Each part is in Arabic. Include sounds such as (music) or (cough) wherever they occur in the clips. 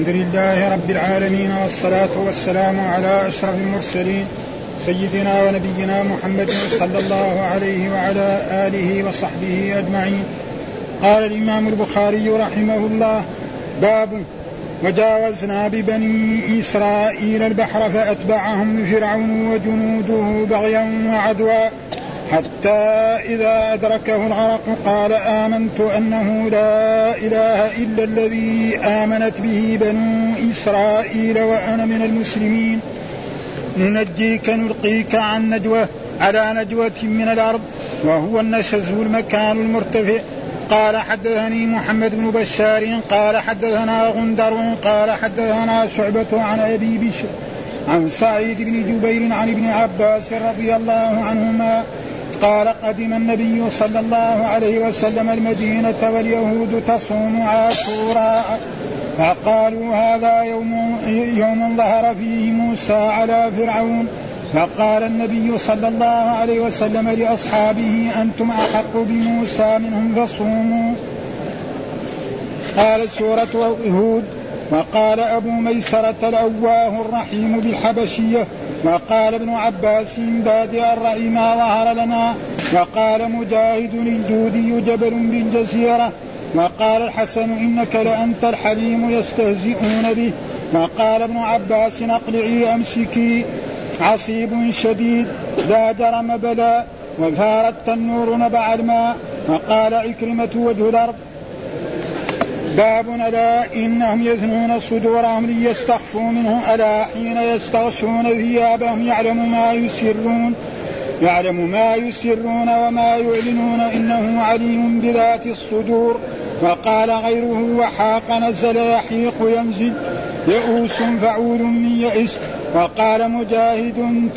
الحمد لله رب العالمين والصلاة والسلام على أشرف المرسلين سيدنا ونبينا محمد صلى الله عليه وعلى آله وصحبه أجمعين. قال الإمام البخاري رحمه الله باب وجاوزنا ببني إسرائيل البحر فأتبعهم فرعون وجنوده بغيا وعدوا. حتى إذا أدركه الغرق قال آمنت أنه لا إله إلا الذي آمنت به بنو إسرائيل وأنا من المسلمين. ننجيك نلقيك عن نجوة على نجوة من الأرض وهو النشز المكان المرتفع. قال حدثني محمد بن بشار قال حدثنا غندر قال حدثنا شعبة عن أبي بشر عن سعيد بن جبير عن ابن عباس رضي الله عنهما قال قدم النبي صلى الله عليه وسلم المدينة واليهود تصوم عاشوراء. فقالوا هذا يوم يوم ظهر فيه موسى على فرعون. فقال النبي صلى الله عليه وسلم لأصحابه أنتم أحق بموسى منهم فصوموا. قالت سورة هود وقال أبو ميسرة الأواه الرحيم بالحبشية وقال ابن عباس بادئ الرأي ما ظهر لنا وقال مجاهد الجودي جبل بالجزيرة وقال الحسن إنك لأنت الحليم يستهزئون به وقال ابن عباس أقلعي أمسكي عصيب شديد لا جرم بلى وفار التنور نبع الماء وقال عكرمة وجه الأرض باب ألا إنهم يثنون صدورهم ليستخفوا منه ألا حين يستغشون ثيابهم يعلم ما يسرون؟ يعلم ما يسرون وما يعلنون إنه عليم بذات الصدور. وقال غيره وحاق نزل يحيق ينزل يئوس فعول من يئس. وقال مجاهد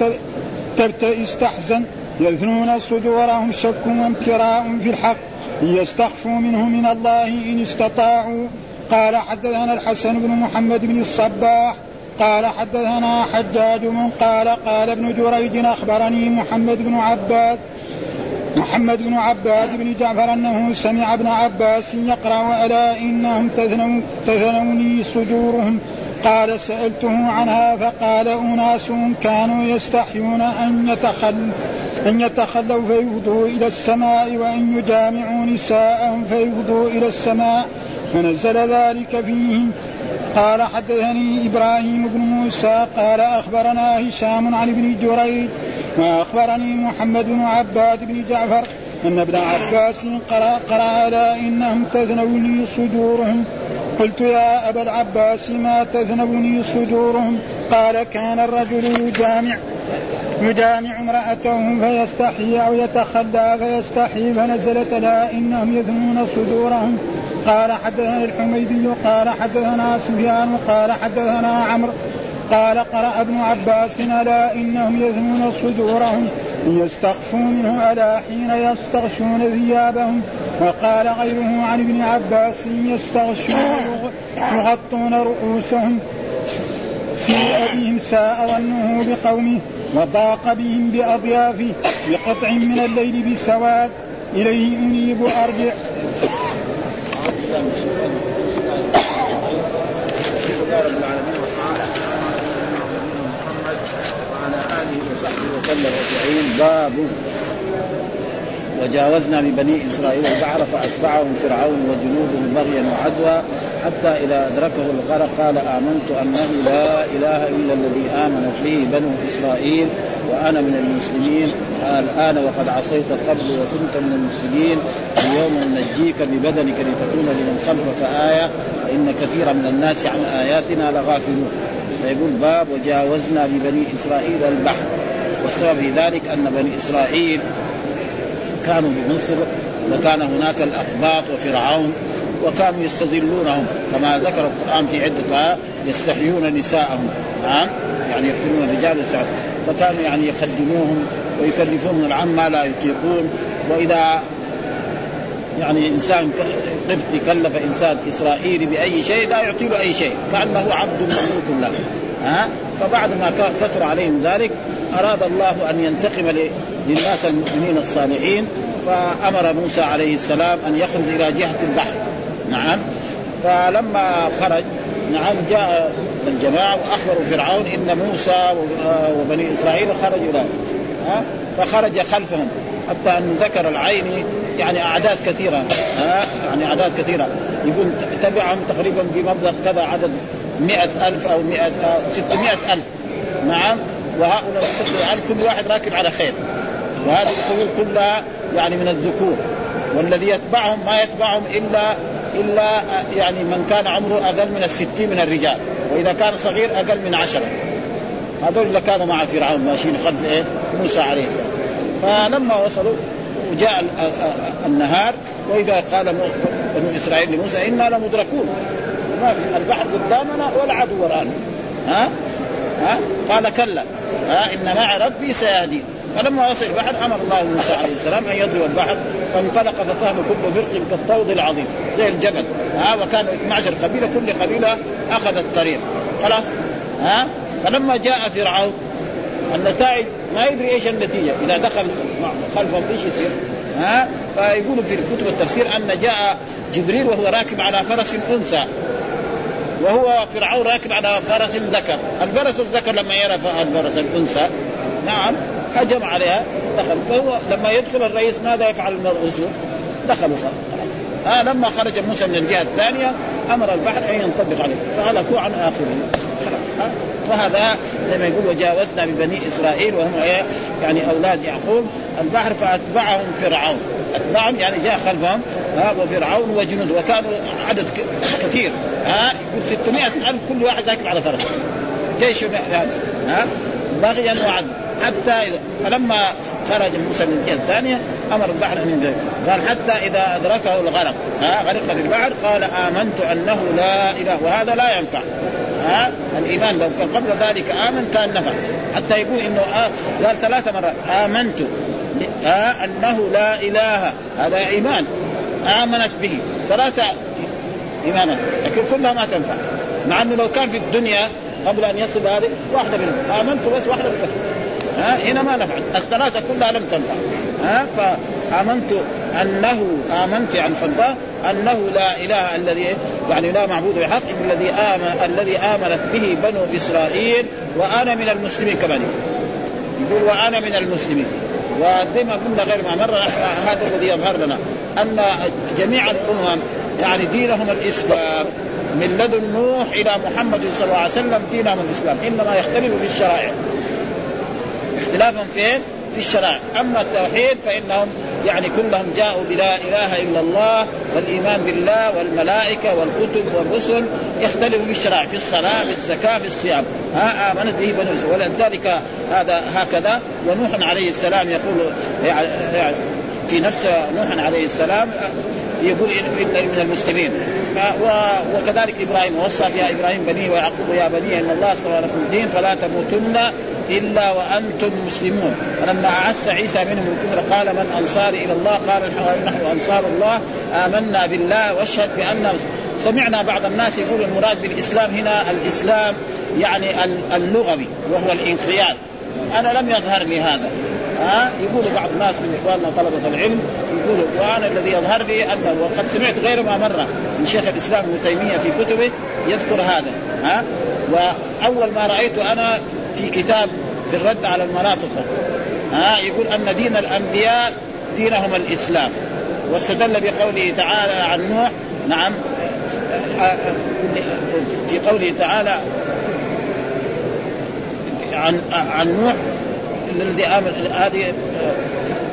تبتئس تحزن. يثنون صدورهم شك وامتراء في الحق. ليستخفوا منه من الله إن استطاعوا. قال حدثنا الحسن بن محمد بن الصباح. قال حدثنا حجاج من قال قال ابن جريج أخبرني محمد بن عباد محمد بن عباد بن جعفر أنه سمع ابن عباس يقرأ ألا إنهم تثنوني صدورهم قال سألته عنها فقال أناس كانوا يستحيون أن يتخلوا أن يتخلوا فيفضوا إلى السماء وأن يجامعوا نساءهم فيفضوا إلى السماء. فنزل ذلك فيهم. قال حدثني إبراهيم بن موسى قال أخبرنا هشام عن ابن جريج وأخبرني محمد بن عباد بن جعفر أن ابن عباس قرأ, قرأ على إنهم تذنوني صدورهم. قلت يا أبا العباس ما تذنبني صدورهم؟ قال كان الرجل يجامع يجامع امرأته فيستحي أو يتخلى فيستحي فنزلت لا إنهم يذنون صدورهم. قال حدثنا الحميدي قال حدثنا سفيان قال حدثنا عمرو قال قرأ ابن عباس ألا إنهم يذنون صدورهم. يستخفوا منه ألا حين يستغشون ثيابهم؟ وقال غيره عن ابن عباس يستغشون يغطون رؤوسهم سيء بهم ساء ظنه بقومه وضاق بهم بأضيافه بقطع من الليل بسواد. إليه أنيب أرجع. رب العالمين وعلى آله وصحبه وسلم أجمعين. باب وجاوزنا ببني إسرائيل البحر فأتبعهم فرعون وجنوده بغيا وعدوى حتى إذا أدركه الغرق قال آمنت أنه لا إله إلا الذي امنت به بنو إسرائيل وأنا من المسلمين. الآن وقد عصيت قبل وكنت من المسلمين اليوم ننجيك ببدنك لتكون لمن خلفك آية. وان كثيرا من الناس عن آياتنا لغافلون. فيقول باب وجاوزنا ببني إسرائيل البحر. والسبب في ذلك أن بني إسرائيل كانوا بمصر وكان هناك الاقباط وفرعون وكانوا يستذلونهم كما ذكر القرآن في عدة يستحيون نساءهم نعم يعني يقتلون الرجال والسعد فكانوا يعني يخدموهم ويكلفون العم ما لا يطيقون وإذا يعني إنسان قبطي كلف إنسان إسرائيلي بأي شيء لا يعطي له أي شيء كأنه عبد مملوك له. ها؟ فبعد ما كثر عليهم ذلك أراد الله أن ينتقم للناس المؤمنين الصالحين فأمر موسى عليه السلام أن يخرج إلى جهة البحر. نعم. فلما خرج نعم جاء الجماعة وأخبروا فرعون إن موسى وبني إسرائيل خرجوا له. ها؟ فخرج خلفهم حتى أن ذكر العين يعني أعداد كثيرة. ها؟ يعني أعداد كثيرة. يقول تبعهم تقريبا بمبلغ كذا عدد. مئة ألف أو مئة ستمائة ألف. نعم؟ وهؤلاء ستمائة ألف كل واحد راكب على خيل. وهذه الخيول كلها يعني من الذكور. والذي يتبعهم ما يتبعهم إلا إلا يعني من كان عمره أقل من الستين من الرجال. وإذا كان صغير أقل من عشرة. هذول اللي كانوا مع فرعون ماشيين خلف إيه؟ موسى عليه السلام. فلما وصلوا وجاء النهار وإذا قال بنو إسرائيل لموسى إنا لمدركون. ما في. البحر قدامنا ولا عدو ورانا. ها؟ ها؟ قال كلا. ها؟ إن معي ربي سيهدين فلما وصل البحر أمر الله موسى عليه السلام أن يضرب البحر فانطلق ففهم كل فرق كالطود العظيم زي الجبل. ها؟ وكان معشر قبيلة كل قبيلة أخذت الطريق خلاص؟ ها؟ فلما جاء فرعون النتائج ما يدري إيش النتيجة. إذا دخل خلفهم إيش يصير. ها؟ فيقولوا في كتب التفسير أن جاء جبريل وهو راكب على فرس أنثى. وهو فرعون راكب على فرس ذكر. الفرس الذكر لما يرى الفرس الأنثى نعم هجم عليها دخل. فهو لما يدخل الرئيس ماذا يفعل الرسول دخلوا آه لما خرج موسى من الجهة الثانية أمر البحر أن ينطبق عليه. فهلكوا عن آخره. وهذا زي ما يقول وجاوزنا ببني إسرائيل وهم إيه؟ يعني أولاد يعقوب. البحر فأتبعهم فرعون. اتبعهم يعني جاء خلفهم ها وفرعون وجنود وكانوا عدد كثير ها يقول 600 ألف كل واحد راكب على فرس. جيش ها بغيا وعدل. حتى إذا فلما خرج موسى من الجهة الثانية أمر البحر أن ينزل. قال حتى إذا أدركه الغرق ها غرق في البحر قال آمنت أنه لا إله وهذا لا ينفع. ها الإيمان. لو كان قبل ذلك امن كان نفع حتى يقول إنه آه قال ثلاث مرات آمنت آه أنه لا إله. هذا إيمان. آمنت به. ثلاثة إيمانا. لكن كلها ما تنفع. مع إنه لو كان في الدنيا قبل أن يصل هذه واحدة منهم. آمنت بس واحدة بتكفي ها هنا ما نفعت الثلاثة كلها لم تنفع. ها فآمنت أنه آمنت يعني فضه أنه لا إله الذي يعني لا معبود بحق الذي امن الذي آمنت به بنو إسرائيل وأنا من المسلمين كمان يقول وأنا من المسلمين. وزي ما قلنا غير ما مر (laughs) هذا الذي يظهر لنا أن جميع الأمم يعني دينهم الإسلام. من لدن نوح إلى محمد صلى الله عليه وسلم دينهم الإسلام. إنما يختلف في الشرائع. اختلافهم فين؟ في الشرائع أما التوحيد فإنهم يعني كلهم جاءوا بلا إله إلا الله والإيمان بالله والملائكة والكتب والرسل يختلف في الشرائع في الصلاة في الزكاة في الصيام. ها آمنت به بنو إسرائيل. ولذلك هذا هكذا. ونوح عليه السلام يقول يعني في نفس نوح عليه السلام يقول إن من المسلمين. وكذلك إبراهيم. وصى بها إبراهيم بنيه ويعقوب يا بني إن الله صلى لكم الدين فلا تموتن إلا وأنتم مسلمون. فلما اعز عيسى منهم الكفر قال من أنصاري إلى الله؟ قال نحن أنصار الله. آمنا بالله واشهد بان سمعنا بعض الناس يقول المراد بالإسلام هنا الإسلام يعني اللغوي وهو الانقياد. أنا لم يظهر لي هذا. ها؟ يقول بعض الناس من إخواننا طلبة العلم يقولوا وأنا الذي يظهر لي انه وقد سمعت غير ما مره من شيخ الإسلام ابن تيمية في كتبه يذكر هذا. ها؟ وأول ما رايت أنا في كتاب في الرد على المناطق ها يقول أن دين الأنبياء دينهم الإسلام. واستدل بقوله تعالى عن نوح نعم في قوله تعالى عن عن نوح الذي آمن هذه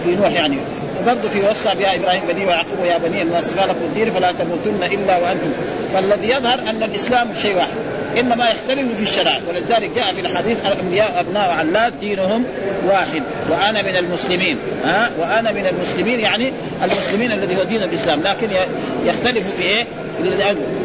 في نوح يعني. وبرضه في وصى بها إبراهيم بني ويعقوب يا بني الناس لكم الدين فلا تموتن إلا وأنتم. فالذي يظهر أن الإسلام شيء واحد. إنما يختلف في الشرائع ولذلك جاء في الحديث الأنبياء أبناء علات دينهم واحد. وأنا من المسلمين. ها؟ وأنا من المسلمين يعني المسلمين الذي هو دين الإسلام. لكن يختلف في إيه؟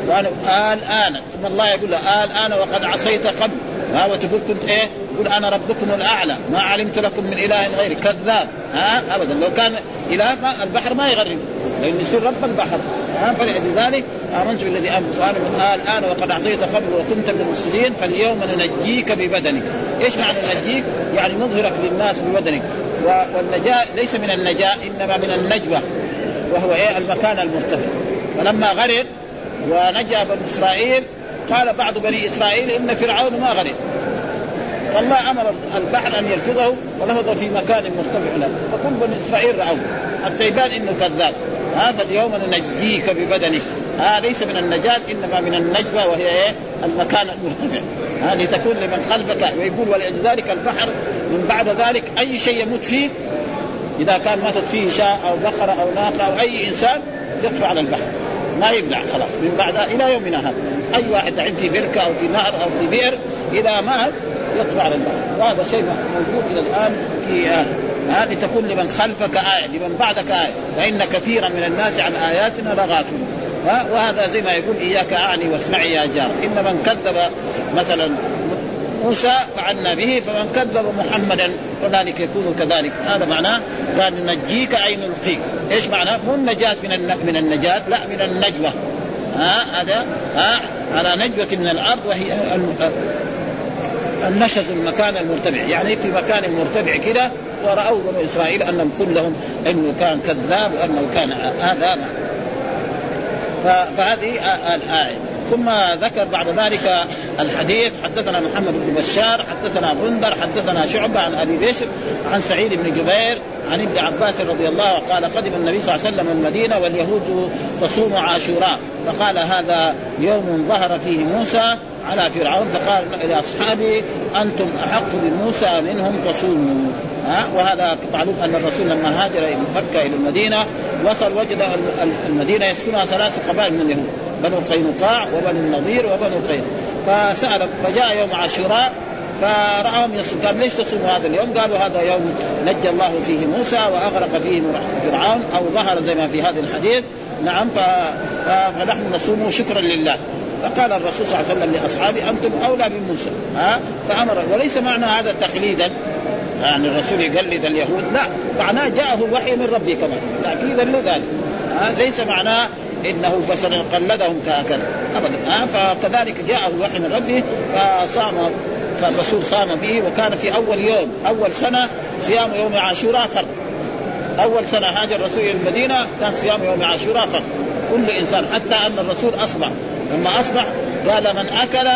وأنا الان ثم الله يقول له الان وقد عصيت قبل. ها؟ وتقول كنت إيه؟ يقول أنا ربكم الأعلى. ما علمت لكم من إله غيري. كذاب. ها؟ ابدا. لو كان إله البحر ما يغرق لأنه يصير رب البحر. ها فلذلك امنت بالذي امنت وأنا الان وقد عصيت قبل وكنت من المفسدين فاليوم ننجيك ببدنك. إيش معنى ننجيك؟ يعني نظهرك للناس ببدنك. والنجاة ليس من النجاة إنما من النجوى. وهو إيه؟ المكان المرتفع. فلما غرق ونجا بنو إسرائيل قال بعض بني إسرائيل إن فرعون ما غرق فالله أمر البحر أن يلفظه ولفظ في مكان مرتفع له. فكل بني إسرائيل راوه حتى يبان إنه كذاب. ها فاليوم ننجيك ببدنك. ها ليس من النجاة إنما من النجوى وهي إيه؟ المكان المرتفع. ها لتكون لمن خلفك ويقول ولذلك البحر من بعد ذلك أي شيء يموت فيه إذا كان ماتت فيه شاء أو بقرة أو ناقة أو أي إنسان يطفى على البحر. ما يبلع خلاص. من بعد إلى يومنا هذا. أي واحد عند في بركة أو في نهر أو في بئر إذا مات يطفى على البحر. وهذا شيء موجود إلى الآن في هذا هذه تكون لمن خلفك آية لمن بعدك آية. وإن كثيرا من الناس عن آياتنا لغافلون. وهذا زي ما يقول إياك أعني واسمعي يا جار. إن من كذب مثلا موسى فعلنا به فمن كذب محمدا فذلك يكون كذلك. هذا معناه قال نجيك أي نلقيك. إيش معناه؟ مو النجاة من من النجاة لا من النجوى ها؟ هذا ها؟ على نجوة من الأرض وهي النشز المكان المرتفع يعني في مكان مرتفع كده ورأوا بنو إسرائيل أنهم كلهم أنه كان كذاب وأنه كان هذا فهذه الآية. ثم ذكر بعد ذلك الحديث حدثنا محمد بن بشار حدثنا بندر حدثنا شعبة عن أبي بشر عن سعيد بن جبير عن ابن عباس رضي الله عنه قال قدم النبي صلى الله عليه وسلم المدينة واليهود تصوم عاشوراء فقال هذا يوم ظهر فيه موسى على فرعون فقال لاصحابه أنتم أحق بموسى منهم فصوموا. ها؟ وهذا معلوم أن الرسول لما هاجر من مكة إلى المدينة وصل وجد المدينة يسكنها ثلاث قبائل من اليهود بنو قينقاع وبنو النضير وبنو قين فسأل فجاء يوم عاشوراء فرآهم يصوم قال ليش تصوموا هذا اليوم؟ قالوا هذا يوم نجى الله فيه موسى وأغرق فيه فرعون أو ظهر زي ما في هذا الحديث. نعم فنحن نصوم شكرا لله. فقال الرسول صلى الله عليه وسلم لأصحابه أنتم أولى بموسى ها؟ فأمر وليس معنى هذا تقليدا؟ يعني الرسول يقلد اليهود؟ لا. معناه جاءه الوحي من ربه كمان تاكيدا لذلك ها؟ ليس معناه إنه مثلا قلدهم هكذا ابدا. ها؟ فكذلك جاءه الوحي من ربه فصام فالرسول صام به وكان في أول يوم أول سنة صيام يوم عاشوراء فرض. أول سنة هاجر الرسول إلى المدينة كان صيام يوم عاشوراء فرض كل إنسان حتى أن الرسول أصبح لما أصبح قال من أكل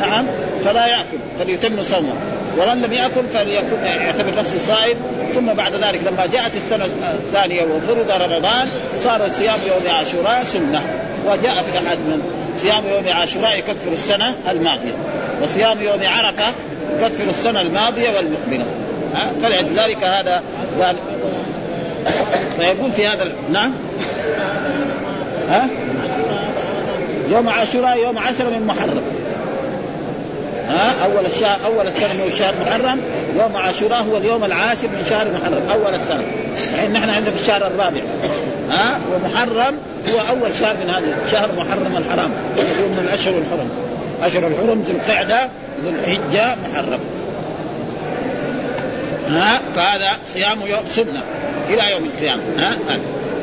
نعم فلا يأكل فليتم صومه ومن لم يأكل فليكن يعتبر نفسه صائم ثم بعد ذلك لما جاءت السنة الثانية وفرض رمضان صار صيام يوم عاشوراء سنة وجاء في الاحد من صيام يوم عاشوراء يكفر السنة الماضية وصيام يوم عرفة يكفر السنة الماضية والمقبله فلذلك هذا قال فيقول في هذا نعم. ها؟ يوم عاشوراء يوم عشرة من محرم. ها؟ أول الشهر أول السنة من شهر محرم يوم عاشوراء هو اليوم العاشر من شهر محرم أول السنة. يعني نحن عندنا في الشهر الرابع. ها؟ ومحرم هو أول شهر من هذا شهر محرم الحرام. يقول من الاشهر الحرم. أشهر الحرم ذو القعدة ذو الحجة محرم. ها؟ فهذا صيام يوم سنة. إلى يوم القيامة. ها؟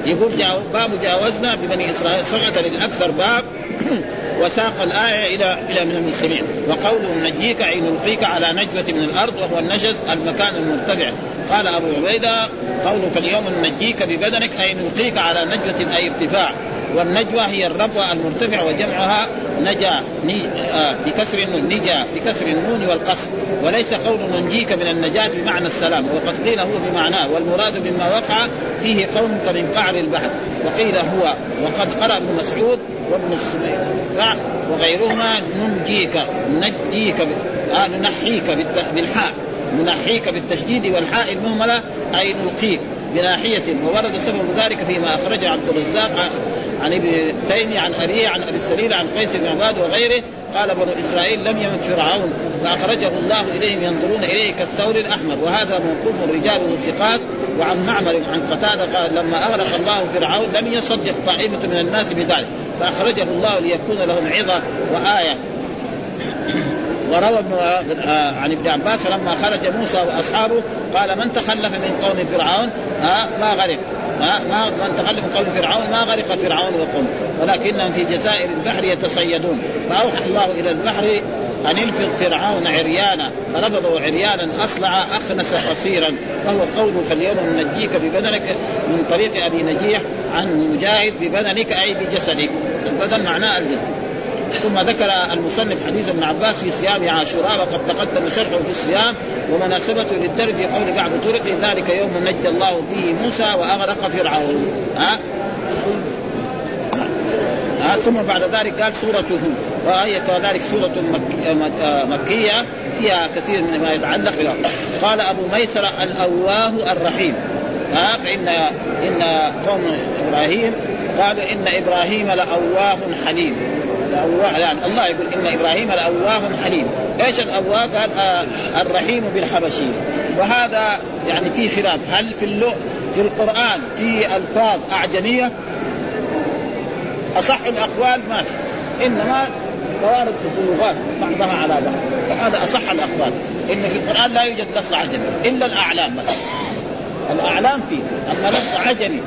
يقول جاو باب جاوزنا ببني إسرائيل صعد للأكثر باب (clears throat) وساق الآية إلى إلى من المسلمين. وقوله نجيك أي نلقيك على نجوة من الأرض وهو النجز المكان المرتفع. قال أبو عبيدة قوله فاليوم نجيك ببدنك أي نلقيك على نجوة أي ارتفاع. والنجوى هي الربوة المرتفع وجمعها نجا آه بكسر النون نجا بكسر النون والقصر. وليس قول ننجيك من النجاة بمعنى السلام وقد قيل هو بمعناه والمراد مما وقع فيه قوم كمن قعر البحر وقيل هو وقد قرأ ابن مسعود وابن السبيع وغيرهما ننجيك نجيك آه ننحيك بالحاء ننحيك بالتشديد والحاء المهملة أي نلقيك. بناحية وورد سبب ذلك فيما أخرجه عبد الرزاق عن ابن تيمي عن أبيه عن أبي السليل عن قيس بن عباد وغيره. قال بنو إسرائيل لم يمت فرعون فأخرجه الله إليهم ينظرون إليه كالثور الأحمر. وهذا موقوف رجاله ثقات وعن معمر عن قتادة قال لما أغرق الله فرعون لم يصدق طائفة من الناس بذلك فأخرجه الله ليكون لهم عظة وآية. وروى آه، عن ابن عباس لما خرج موسى وأصحابه قال من تخلف من قوم فرعون؟ ها ما غرق. ها ما من تخلف من قوم فرعون؟ ما غرق فرعون وقومه ولكنهم في جزائر البحر يتصيدون. فأوحى الله إلى البحر أن انفض فرعون عريانا. فنفضوا عريانا أصلع أخنس قصيرا. فهو قوله فاليوم ننجيك ببدنك من طريق أبي نجيح عن مجاهد ببدنك أي بجسدك. البدن معناه الجسد. ثم ذكر المصنف حديث ابن عباس في صيام عاشوراء وقد تقدم شرحه في الصيام ومناسبته للدرج في قول بعض طرق ذلك يوم نجى الله فيه موسى وأغرق فرعون. ها؟ آه ثم بعد ذلك قال سورة هود. وهي كذلك سورة مكية فيها كثير من ما يتعلق بها. قال أبو ميسرة الأواه الرحيم. ها؟ فإن إن قوم إبراهيم قالوا إن إبراهيم لأواه حليم. لأواه يعني الله يقول إن إبراهيم لأواه حليم. إيش الأواه؟ قال آه الرحيم بالحبشية وهذا يعني في خلاف. هل في اللغة في القرآن في ألفاظ أعجمية؟ أصح الأقوال ما في. إنما توارد في اللغات بعضها على بعض. هذا أصح الأقوال. إن في القرآن لا يوجد لفظ عجمي إلا الأعلام بس. الأعلام فيه أما لفظ عجمي.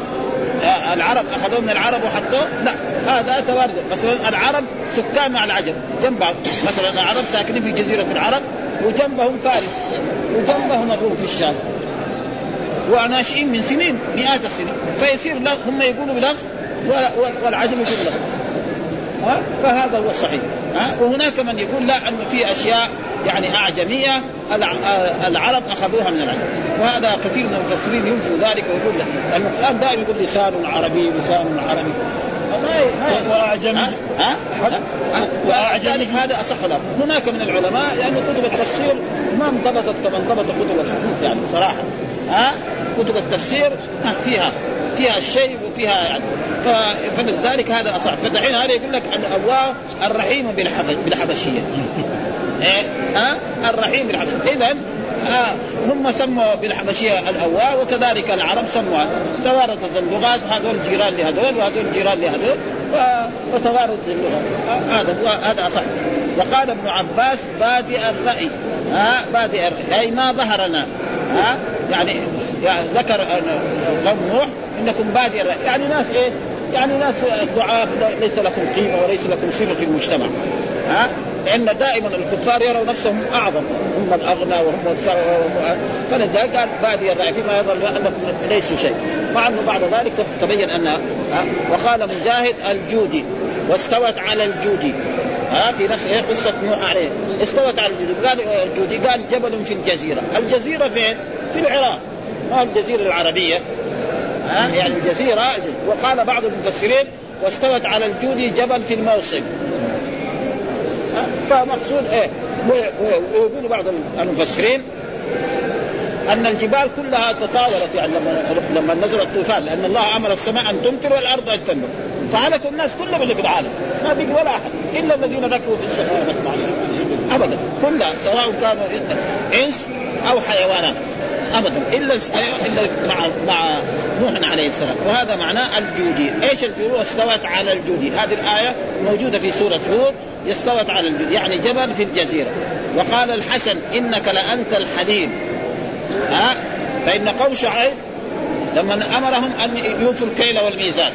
العرب أخذوه من العرب وحطوه؟ لا هذا توارد مثلا العرب سكان مع العجم. جنب بعض مثلا العرب ساكنين في جزيرة العرب وجنبهم فارس وجنبهم الروم في الشام. وناشئين من سنين مئات السنين. فيصير هم يقولوا بلفظ والعجم يقول ها؟ فهذا هو الصحيح. وهناك من يقول لا أنه في أشياء يعني اعجميه العرب أخذوها من العجم وهذا كثير من المفسرين ينفوا ذلك ويقول لأن القرآن دائما يقول لسان عربي لسان عربي. واعجمي ها؟ واعجمي هذا أصح له. هناك من العلماء لأنه يعني كتب التفسير ما انضبطت كما انضبط كتب الحديث يعني صراحة. ها؟ كتب التفسير فيها فيها الشيء وفيها يعني. فلذلك هذا أصح. فدحين هذا يقول لك الله الرحيم بالحبشية. (laughs) إيه؟ ها؟ الرحيم بالحبشيه اذا آه هم سموا بالحبشية الاواه وكذلك العرب سموها تواردت اللغات هذول جيران لهذول وهذول جيران لهذول فتواردت اللغة آه هذا هو هذا أصح. وقال ابن عباس بادئ الرأي. ها؟ آه بادئ الرأي. أي ما ظهر لنا ها؟ يعني ذكر قوم نوح إنكم بادئ الرأي. يعني ناس إيه؟ يعني ناس ضعاف ليس لكم قيمة وليس لكم صفة في المجتمع. ها؟ لأن دائما الكفار يروا نفسهم أعظم. هم الاغنى وهم فلذلك قال بادي الراي فيما يظل انكم ليسوا شيء. مع أنه بعد ذلك تبين أن وقال مجاهد الجودي واستوت على الجودي. ها في نفس قصة نوح عليه. استوت على الجودي. قال الجودي قال جبل في الجزيرة. الجزيرة فين؟ في العراق. ما الجزيرة العربية؟ ها يعني الجزيرة وقال بعض المفسرين واستوت على الجودي جبل في الموصل. فمقصود إيه؟ ويقول بعض المفسرين أن الجبال كلها تطاولت يعني لما لما نزل الطوفان لأن الله أمر السماء أن تمطر والأرض أن تنبت فهلك الناس كلهم اللي في العالم. ما بقي ولا أحد إلا الذين ركبوا في السفينه ابدا. كلها سواء كانوا إنس أو حيوانات. ابدا. إلا إلا مع مع نوح عليه السلام. وهذا معناه الجودي. إيش الجودي؟ استوت على الجودي. هذه الآية موجودة في سورة هود استوت على الجودي يعني جبل في الجزيرة. وقال الحسن إنك لأنت الحليم. ها؟ فإن قوم شعيب لما أمرهم أن يوفوا الكيل والميزان.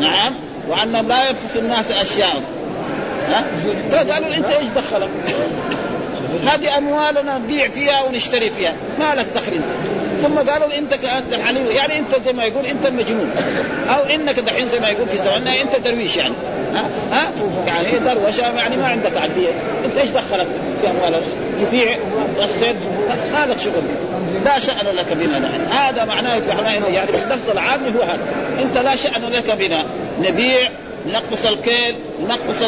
نعم؟ وأنهم لا يبخس الناس أشياء. ها؟ فقالوا أنت إيش دخلك؟ هذه أموالنا نبيع فيها ونشتري فيها. ما لك دخل أنت. ثم قالوا انت انت الحليم. يعني انت زي ما يقول انت المجنون. أو إنك دحين زي ما يقول في زماننا أنت درويش يعني. ها؟ ها؟ يعني دروشة يعني ما عندك عديه أنت إيش دخلك في اموالك يبيع الصيد ما لك شغل. لا شأن لك بنا نحن. هذا معناه يعني في اللفظ العام هو هذا. أنت لا شأن لك بنا. نبيع نقص الكيل نقص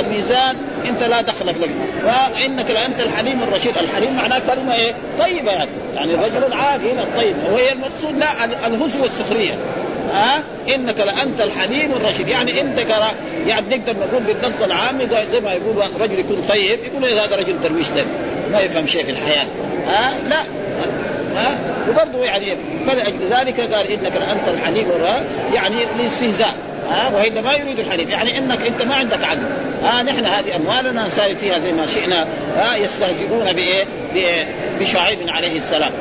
الميزان انت لا دخلك لك وانك لانت الحليم الرشيد. الحليم معناه كلمة إيه؟ طيبة يعني. يعني الرجل العادي الطيب. وهي المقصود لا الهزو والسخرية. ها؟ أه؟ انك لانت الحليم الرشيد. يعني انت يعني نقدر نقول بالنص العام زي ما يقول رجل يكون طيب يقول هذا رجل درويش ده؟ ما يفهم شيء في الحياة. ها؟ أه؟ لا. ها؟ وبرضه يعني فلأجل ذلك قال إنك لانت الحليم يعني للاستهزاء. ها والا ما يريد الحليف يعني إنك أنت ما عندك عقل. ها نحن هذه أموالنا نساوي فيها زي ما شئنا. ها يستهزئون بإيه؟ بشعيب عليه السلام.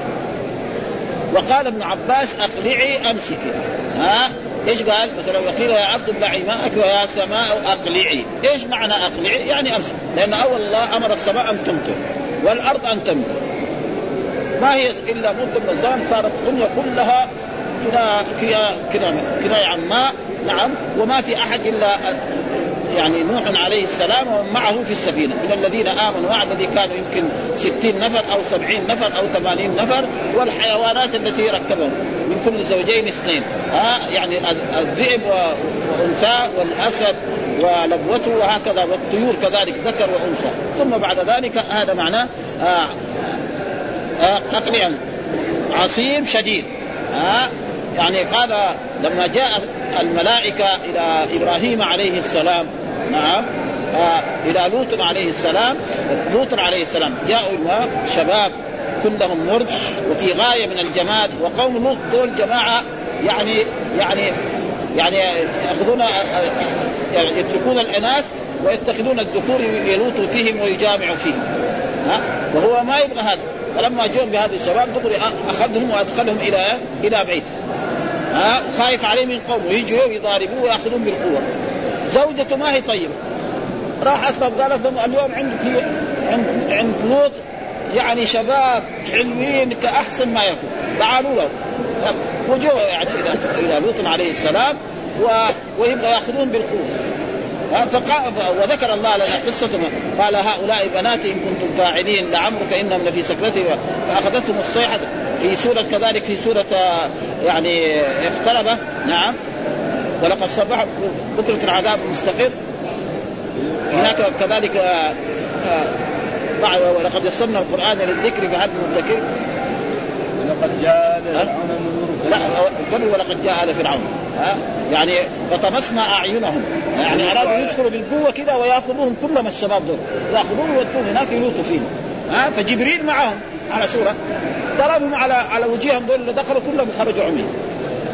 وقال ابن عباس أقلعي أمسكي. ها إيش قال؟ مثلا وقيل يا عبد ابلعي ماءك ويا سماء أقلعي، إيش معنى أقلعي؟ يعني أمسك، لأن أول الله أمر السماء أن تمطر والأرض أن تنبت. ما هي إلا مده من الزمن صارت الدنيا كلها كذا كذا كذا عن ماء. نعم وما في أحد إلا يعني نوح عليه السلام ومن معه في السفينة. من الذين آمنوا وعد الذي كانوا يمكن ستين نفر أو سبعين نفر أو ثمانين نفر والحيوانات التي ركبهم. من كل زوجين اثنين. ها يعني الذئب وأنثى والأسد ولبوته وهكذا والطيور كذلك ذكر وأنثى. ثم بعد ذلك هذا معناه آه آه عصيب شديد. ها يعني قال لما جاء الملائكة إلى إبراهيم عليه السلام. نعم. آه إلى لوط عليه السلام. لوط عليه السلام. جاءوا شباب كلهم مرد وفي غاية من الجمال وقوم لوط دول جماعة يعني يعني يعني ياخذون يعني يتركون الاناث ويتخذون الذكور يلوطوا فيهم ويجامعوا فيهم. ها؟ وهو ما يبغى هذا. فلما جاءوا بهذا الشباب دغري أخذهم وأدخلهم إلى إلى بيته. ها خايف عليه من قومه. يجوا يضاربوه وياخذون بالقوه زوجته ما هي طيبة. راح اطلب قالت لهم اليوم عندك عند عند لوط يعني شباب حلوين كأحسن ما يكون. تعالوا له وجوا يعني إلى لوط عليه السلام و... ويبغى يأخذون بالقوة. فقال وذكر الله لنا قصتهم قال هؤلاء بناتي إن كنتم فاعلين لعمرك إنهم لفي سكرتهم فأخذتهم الصيحة. في سورة كذلك في سورة يعني اقترب. نعم. ولقد صبح بكرة العذاب مستقر. هناك كذلك آه، آه، ولقد يسرنا القرآن للذكر فهل مدكر؟ ولقد جاء لا قبل ولقد جاء آل فرعون. ها؟ يعني فطمسنا أعينهم. يعني أرادوا يدخلوا بالقوة كذا ويأخذوهم كلهم الشباب دول. ياخذوهم ويودوهم هناك يلوطوا فيهم. ها؟ فجبريل معهم. على سورة ضربهم على على وجيههم دول اللي دخلوا كلهم خرجوا عمي.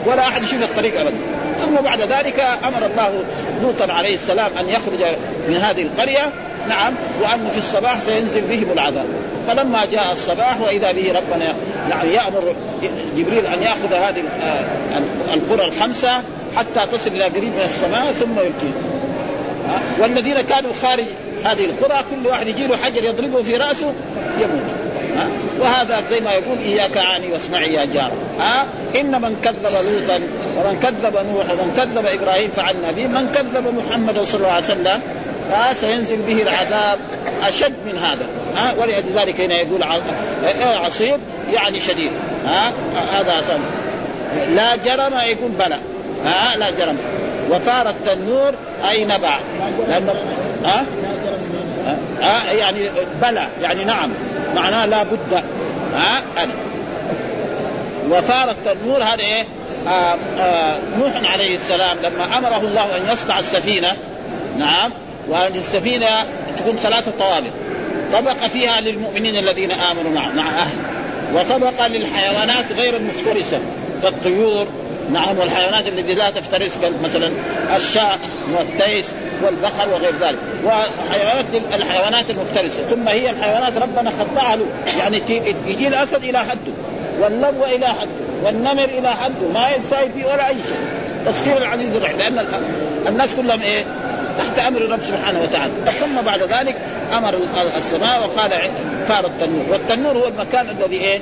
ولا أحد يشوف الطريق ابدا. ثم بعد ذلك أمر الله لوطا عليه السلام أن يخرج من هذه القرية. نعم وأن في الصباح سينزل بهم العذاب. فلما جاء الصباح وإذا به ربنا يعني يأمر جبريل أن يأخذ هذه القرى الخمسة حتى تصل إلى قريب من السماء ثم يلقيه والذين كانوا خارج هذه القرى كل واحد يجي له حجر يضربه في رأسه يموت. ها؟ وهذا زي ما يقول إياك عني واسمعي يا جار. ها؟ إن من كذب لوطا ومن كذب نوح ومن كذب إبراهيم فعلنا به من كذب محمدا صلى الله عليه وسلم سينزل به العذاب أشد من هذا ها؟ ولذلك هنا يقول عصيب يعني شديد. ها؟ هذا أصلا. لا جرم يقول بلى. ها؟ لا جرم. وفار التنور اي نبع لأن ها؟ ها؟ يعني بلى يعني نعم. معناه لا بد. ها أنا. وفار التنور هذا إيه؟ آه آه نوح عليه السلام لما أمره الله أن يصنع السفينة نعم وأن السفينة تكون ثلاثة طوابق. طبقه فيها للمؤمنين الذين آمنوا مع مع أهل وطبقه للحيوانات غير المفترسة كالطيور نعم والحيوانات التي لا تفترس مثلا الشاء والتيس والبقر وغير ذلك. وحيوانات الحيوانات المفترسة. ثم هي الحيوانات ربنا خطاها له. يعني يجي الأسد إلى حده واللبو إلى حده والنمر إلى حده ما يتساوي فيه ولا أي شيء. تسخير العزيز الرحيم. لأن الناس كلهم إيه؟ تحت أمر الرب سبحانه وتعالى. ثم بعد ذلك أمر السماء وقال فار التنور. والتنور هو المكان الذي إيه؟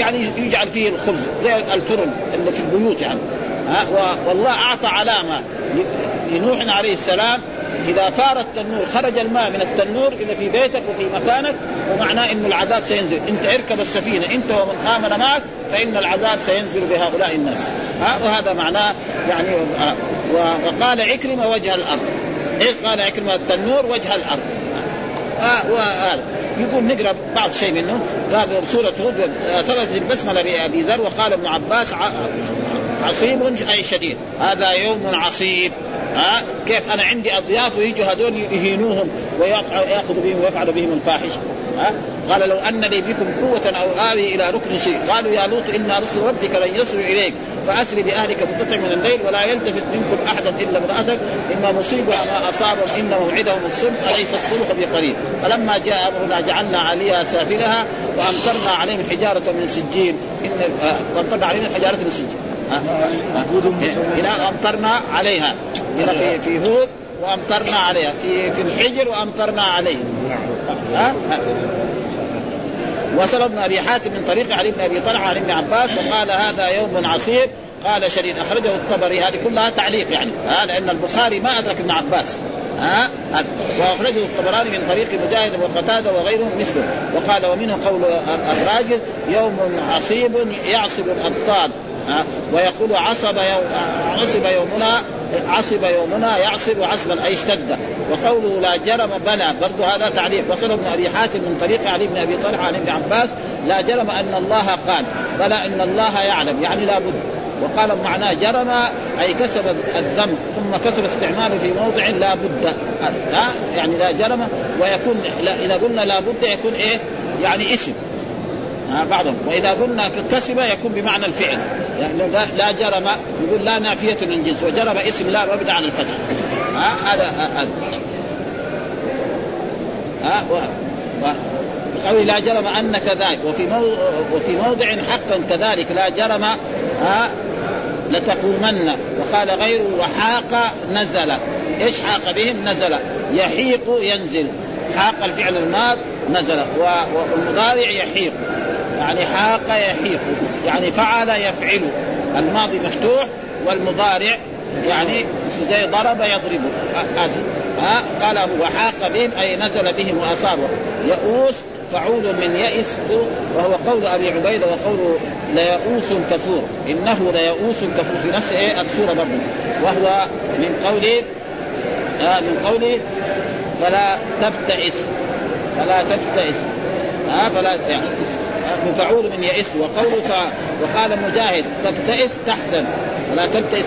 يعني يجعل فيه الخبز زي الفرن اللي في البيوت يعني. ها والله أعطى علامة. لنوح عليه السلام إذا فار التنور خرج الماء من التنور إلى في بيتك وفي مكانك ومعناه إنه العذاب سينزل. أنت اركب السفينة أنت ومن امن معك فإن العذاب سينزل بهؤلاء الناس. ها وهذا معناه يعني وقال عكرمة وجه الأرض. إيش قال عكرمة؟ التنور وجه الأرض. وهذا يقول نقرأ بعض شيء منه قال سوره هود ثبتت البسمله بابي ذر وقال ابن عباس عصيب أي شديد. هذا يوم عصيب. ها؟ كيف أنا عندي أضياف ويجوا هذول يهينوهم وياخذوا بهم ويفعلوا بهم الفاحشة. ها؟ قال لو أن لي بكم قوة أو آوي إلى ركن شيء. قالوا يا لوط إن رسل ربك لن يصلوا إليك. فأسر بأهلك بقطع من الليل ولا يلتفت منكم أحدا إلا امرأتك. إن مصيبها ما اصابهم إن موعدهم الصبح. أليس الصبح بقريب. فلما جاء أمرنا جعلنا عليها سافلها وأمطرنا عليهم حجارة من سجين. ان وامطرنا عليهم حجارة من سجين. هنا أمطرنا عليها. هنا في في هود وأمطرنا عليها. في في الحجر وأمطرنا عليهم ها؟ وصل ابن أبي حاتم من طريق علي بن أبي طلحة عن ابن عباس وقال هذا يوم عصيب. قال شديد. أخرجه الطبري. هذه كلها تعليق يعني. ها لأن البخاري ما أدرك ابن عباس. ها؟ وأخرجه الطبراني من طريق مجاهد وقتادة وغيرهم مثله. وقال ومنه قول الراجل يوم عصيب يعصب الأبطال. ويقول عصب يوم عصب يومنا عصب يومنا يعصب عصبا أي اشتد. وقوله لا جرم بنى برضو هذا تعليق. وصل ابن أبي حاتم من طريق علي بن أبي طلحة عن ابن عباس لا جرم أن الله قال بلى إن الله يعلم يعني لا بد. وقال معناه جرم أي كسب الذنب ثم كسب استعماله في موضع لا بد. يعني لا جرم ويكون إذا قلنا لا بد يكون إيه؟ يعني اسم. ها بعضهم. وإذا قلنا كسب يكون بمعنى الفعل. يعني لا جرم يقول لا نافية للجنس وجرم اسم لا مبنى على الفتح. ها هذا هذا. ها قول لا جرم انك ذاك وفي وفي موضع حقا كذلك لا جرم ها لتقومن. وقال غيره وحاق نزل. إيش حاق بهم؟ نزل. يحيق ينزل. حاق الفعل الماض نزل. والمضارع يحيق. يعني حاق يحيق. يعني فعل يفعل. الماضي مفتوح والمضارع يعني زي ضرب يضرب. هذه ها قال وحاق بهم أي نزل بهم واصابه يئوس فعول من يئس وهو قول أبي عبيدة وقول ليئوس كفور. إنه ليئوس كفور في نفس إيه السورة برضه وهو من قول آه من قول فلا تبتئس. فلا تبتئس. آه فلا يعني مفعول من يئس وقوله وقال مجاهد تبتئس تحزن ولا تبتئس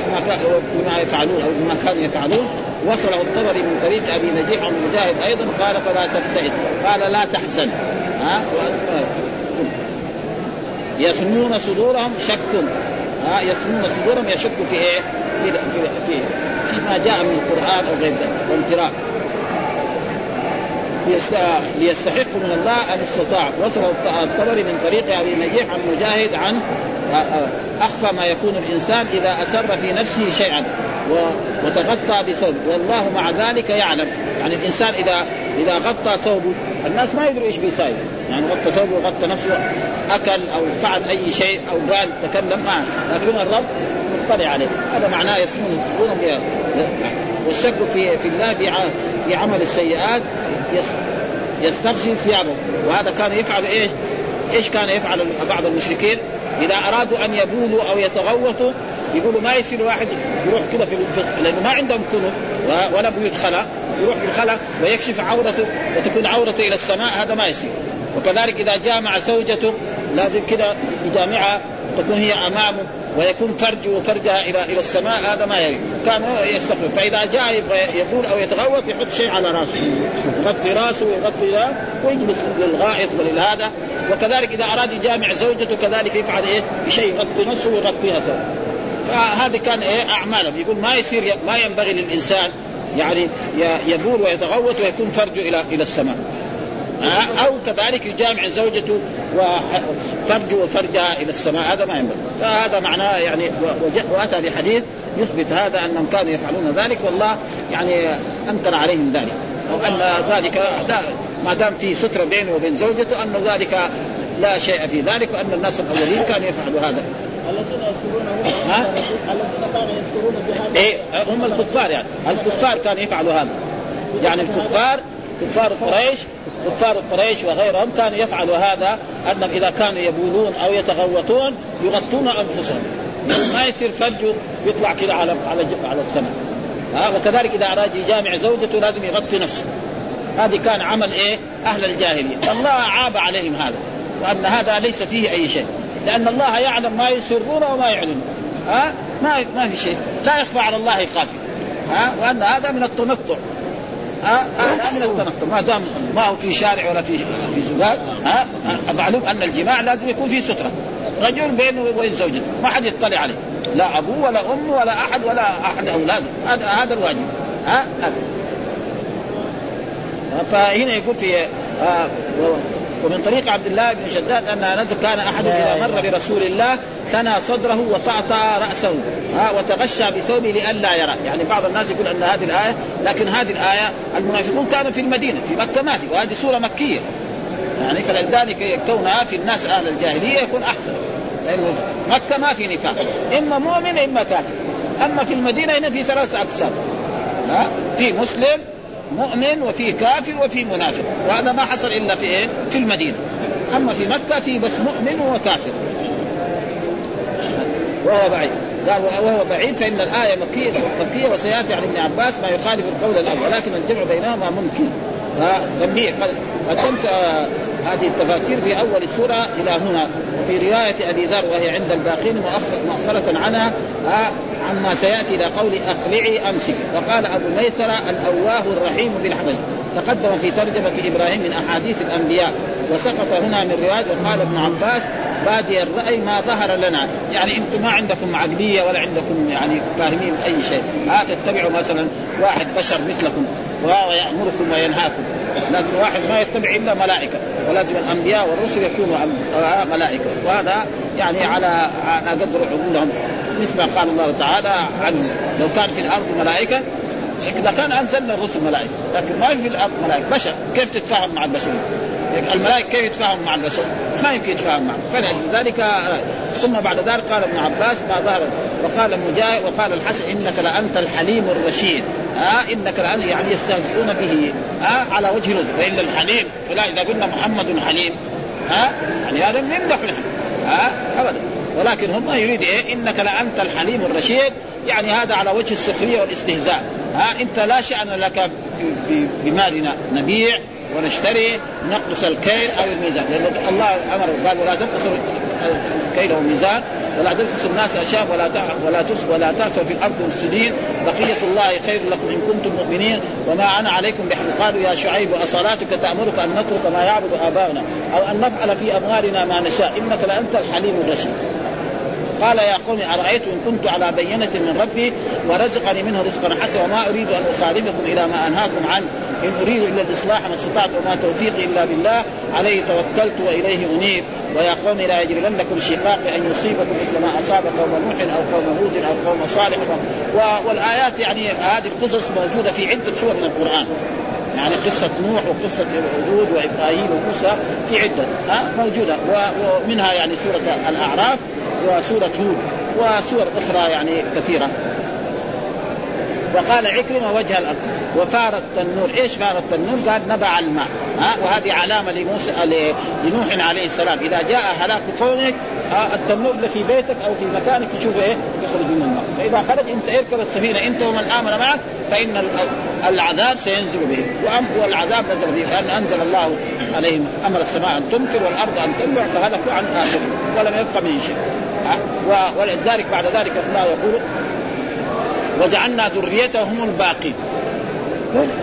بما يفعلون أو بما كانوا يفعلون. وصله الطبري من طريق أبي نجيح عن مجاهد أيضا قال فلا تبتئس. قال لا تحزن. ها؟ يثنون صدورهم شك. ها؟ يثنون صدورهم يشك في إيه؟ في في في فيما جاء من القرآن أو غير ذلك. ليستحقوا من الله أن استطاع وصل الطبري من طريق أبي نجيح عن مجاهد عن أخفى ما يكون الإنسان إذا أسر في نفسه شيئا وتغطى بثوب. والله مع ذلك يعلم. يعني الإنسان اذا إذا غطى ثوبه الناس ما يدروا إيش بيساوي يعني غطى ثوبه وغطى نفسه أكل أو فعل أي شيء أو قال تكلم معه لكن الرب مطلع عليه. هذا معناه يسمون يسمون والشك في في الله في عمل السيئات يستغشي ثيابه وهذا كان يفعل إيش؟ إيش كان يفعل بعض المشركين؟ إذا أرادوا أن يبولوا أو يتغوطوا يقولوا ما يصير واحد يروح كذا في لأنه ما عندهم كنف ولا بيوت خلا يروح بالخلا ويكشف عورته وتكون عورته إلى السماء هذا ما يصير وكذلك إذا جامع زوجته لازم كذا يجامعها تكون هي أمامه ويكون فرجه وفرجها إلى إلى السماء هذا ما يريد. كان يستقبل. فإذا جاء يبغى يقول أو يتغوط يحط شيء على راسه. يغطي راسه ويغطي ذا ويجلس للغائط ولهذا. وكذلك إذا أراد يجامع زوجته كذلك يفعل إيه؟ بشيء يغطي نفسه ويغطيها فهذه كان إيه؟ أعمالهم. يقول ما يصير ما ينبغي للإنسان يعني يبول ويتغوط ويكون فرجه إلى إلى السماء. أو كذلك يجامع زوجته وفرجه وفرجها إلى السماء. هذا ما ينبغي. فهذا معناه يعني وأتى بحديث يثبت هذا أنهم كانوا يفعلون ذلك والله يعني انكر عليهم ذلك. أو أن ذلك لا ما دام في سترة بينه وبين زوجته أن ذلك لا شيء في ذلك وأن الناس الأولين كانوا يفعلوا هذا. الذين يذكرون الذين كانوا يذكرون بهذا. إيه هم الكفار يعني. الكفار كانوا يفعلوا هذا. يعني الكفار كفار قريش كفار قريش وغيرهم كانوا يفعلوا هذا أنهم إذا كانوا يبولون أو يتغوطون يغطون أنفسهم. ما يصير فرجه يطلع كذا على على على السماء. ها وكذلك إذا أراد يجامع زوجته لازم يغطي نفسه. هذه كان عمل إيه؟ أهل الجاهلية. الله عاب عليهم هذا وأن هذا ليس فيه أي شيء. لأن الله يعلم ما يسرون وما يعلنون. ها؟ ما ما في شيء. لا يخفى على الله خافي ها؟ وأن هذا من التنطع هذا من التنطع ما دام ما هو في شارع ولا في في زجاج ها؟ معلوم أن الجماع لازم يكون في سترة. رجل بينه وبين زوجته. ما حد يطلع عليه. لا ابوه ولا امه ولا أحد ولا أحد أولاده. هذا هذا الواجب. ها؟ فهنا يقول في ومن طريق عبد الله بن شداد أن كان احد إذا مر برسول الله ثنى صدره وطأطأ رأسه. ها وتغشى بثوبه لئلا يرى، يعني بعض الناس يقول أن هذه الآية لكن هذه الآية المنافقون كانوا في المدينة في مكة ما في وهذه سورة مكية. يعني فلذلك كونها في الناس أهل الجاهلية يكون أحسن. لأنه مكة ما في نفاق. إما مؤمن إما كافر. أما في المدينة هنا في ثلاث أقسام. ها في مسلم مؤمن وفي كافر وفي منافق. وهذا ما حصل إلا في إيه؟ في المدينة. أما في مكة في بس مؤمن وكافر. وهو بعيد. قال وهو بعيد فإن الآية مكيه مكية وسيأتي عن ابن عباس ما يخالف القول الأول ولكن الجمع بينهما ممكن. تنبيه قدمت هذه التفاسير في أول السورة إلى هنا. وفي رواية أبي ذر وهي عند الباقين مؤخرة عنها عما سيأتي إلى قول أخلعي أمسك. وقال أبو ميسرة الأواه الرحيم بالحبش تقدم في ترجمة إبراهيم من أحاديث الأنبياء. وسقط هنا من رواية وقال ابن عباس بادي الرأي ما ظهر لنا. يعني أنتم ما عندكم عقلية ولا عندكم يعني فاهمين أي شيء. ها تتبعوا مثلا واحد بشر مثلكم وهو يأمركم وينهاكم. لازم واحد ما يتبع إلا ملائكة ولازم الأنبياء والرسل يكونوا ملائكة. وهذا يعني على على قدر عقولهم مثل ما قال الله تعالى عنه لو كان في الأرض ملائكة إذا كان أنزلنا الرسل ملائكة لكن ما في الأرض ملائكة. بشر كيف تتفاهم مع البشر؟ الملائكة كيف يتفاهم مع البشر؟ ما يمكن يتفاهم معه فلذلك ثم بعد ذلك قال ابن عباس ما ظهر. وقال مجاهد وقال الحسن إنك لأنت الحليم الرشيد. آه إنك لأن يعني يستهزئون به. آه على وجه نزل وإلا الحليم فلا إذا قلنا محمد حليم ها آه يعني هذا نمدح نحن ها؟ ابدا. ولكن هم يريد إيه؟ إنك لانت الحليم الرشيد. يعني هذا على وجه السخرية والاستهزاء. ها؟ إنت لا شأن لك بمالنا. نبيع ونشتري نقص الكيل أو الميزان. لأن الله أمر قال ولا تنقصوا الكيل والميزان. ولا تنقصوا الناس أشياء ولا ولا ولا تاسوا في الأرض مفسدين بقية الله خير لكم إن كنتم مؤمنين. وما أنا عليكم بحفظ قالوا يا شعيب اصلاتك تأمرك أن نترك ما يعبد آباؤنا أو أن نفعل في اموالنا ما نشاء. إنك لأنت الحليم الرشيد. قال يا قوم أرأيتم إن كنت على بينة من ربي ورزقني منه رزقا حسنا وما أريد أن أخالفكم إلى ما أنهاكم عنه. إن أريد إلا الإصلاح ما استطعت وما توفيقي إلا بالله عليه توكلت وإليه أنيب. ويا قوم لا يجرمنكم شقاق أن يصيبكم مثل ما أصاب قوم نوح أو قوم هود أو قوم صالح. والآيات يعني هذه القصص موجودة في عدة سور من القرآن. يعني قصة نوح وقصة هود وإبراهيم وموسى في عدة ها موجودة. ومنها يعني سورة الأعراف. وسورة هود وسور أخرى يعني كثيرة. وقال عكرمة وجه الأرض وفار التنور إيش فار التنور؟ قال نبع الماء. ها؟ وهذه علامة لموسى لنوح عليه السلام. إذا جاء هلاك قومك التنور في بيتك أو في مكانك تشوف إيه؟ يخرج من الماء فإذا خرج أنت اركب السفينة أنت ومن آمن معك فإن العذاب سينزل به. والعذاب نزل به. لأن أنزل الله عليهم أمر السماء أن تمطر والأرض أن تنبع فهلكوا عن اخر ولم يبق من شيء. ولذلك بعد ذلك الله يقول وجعلنا ذريته هم الباقين.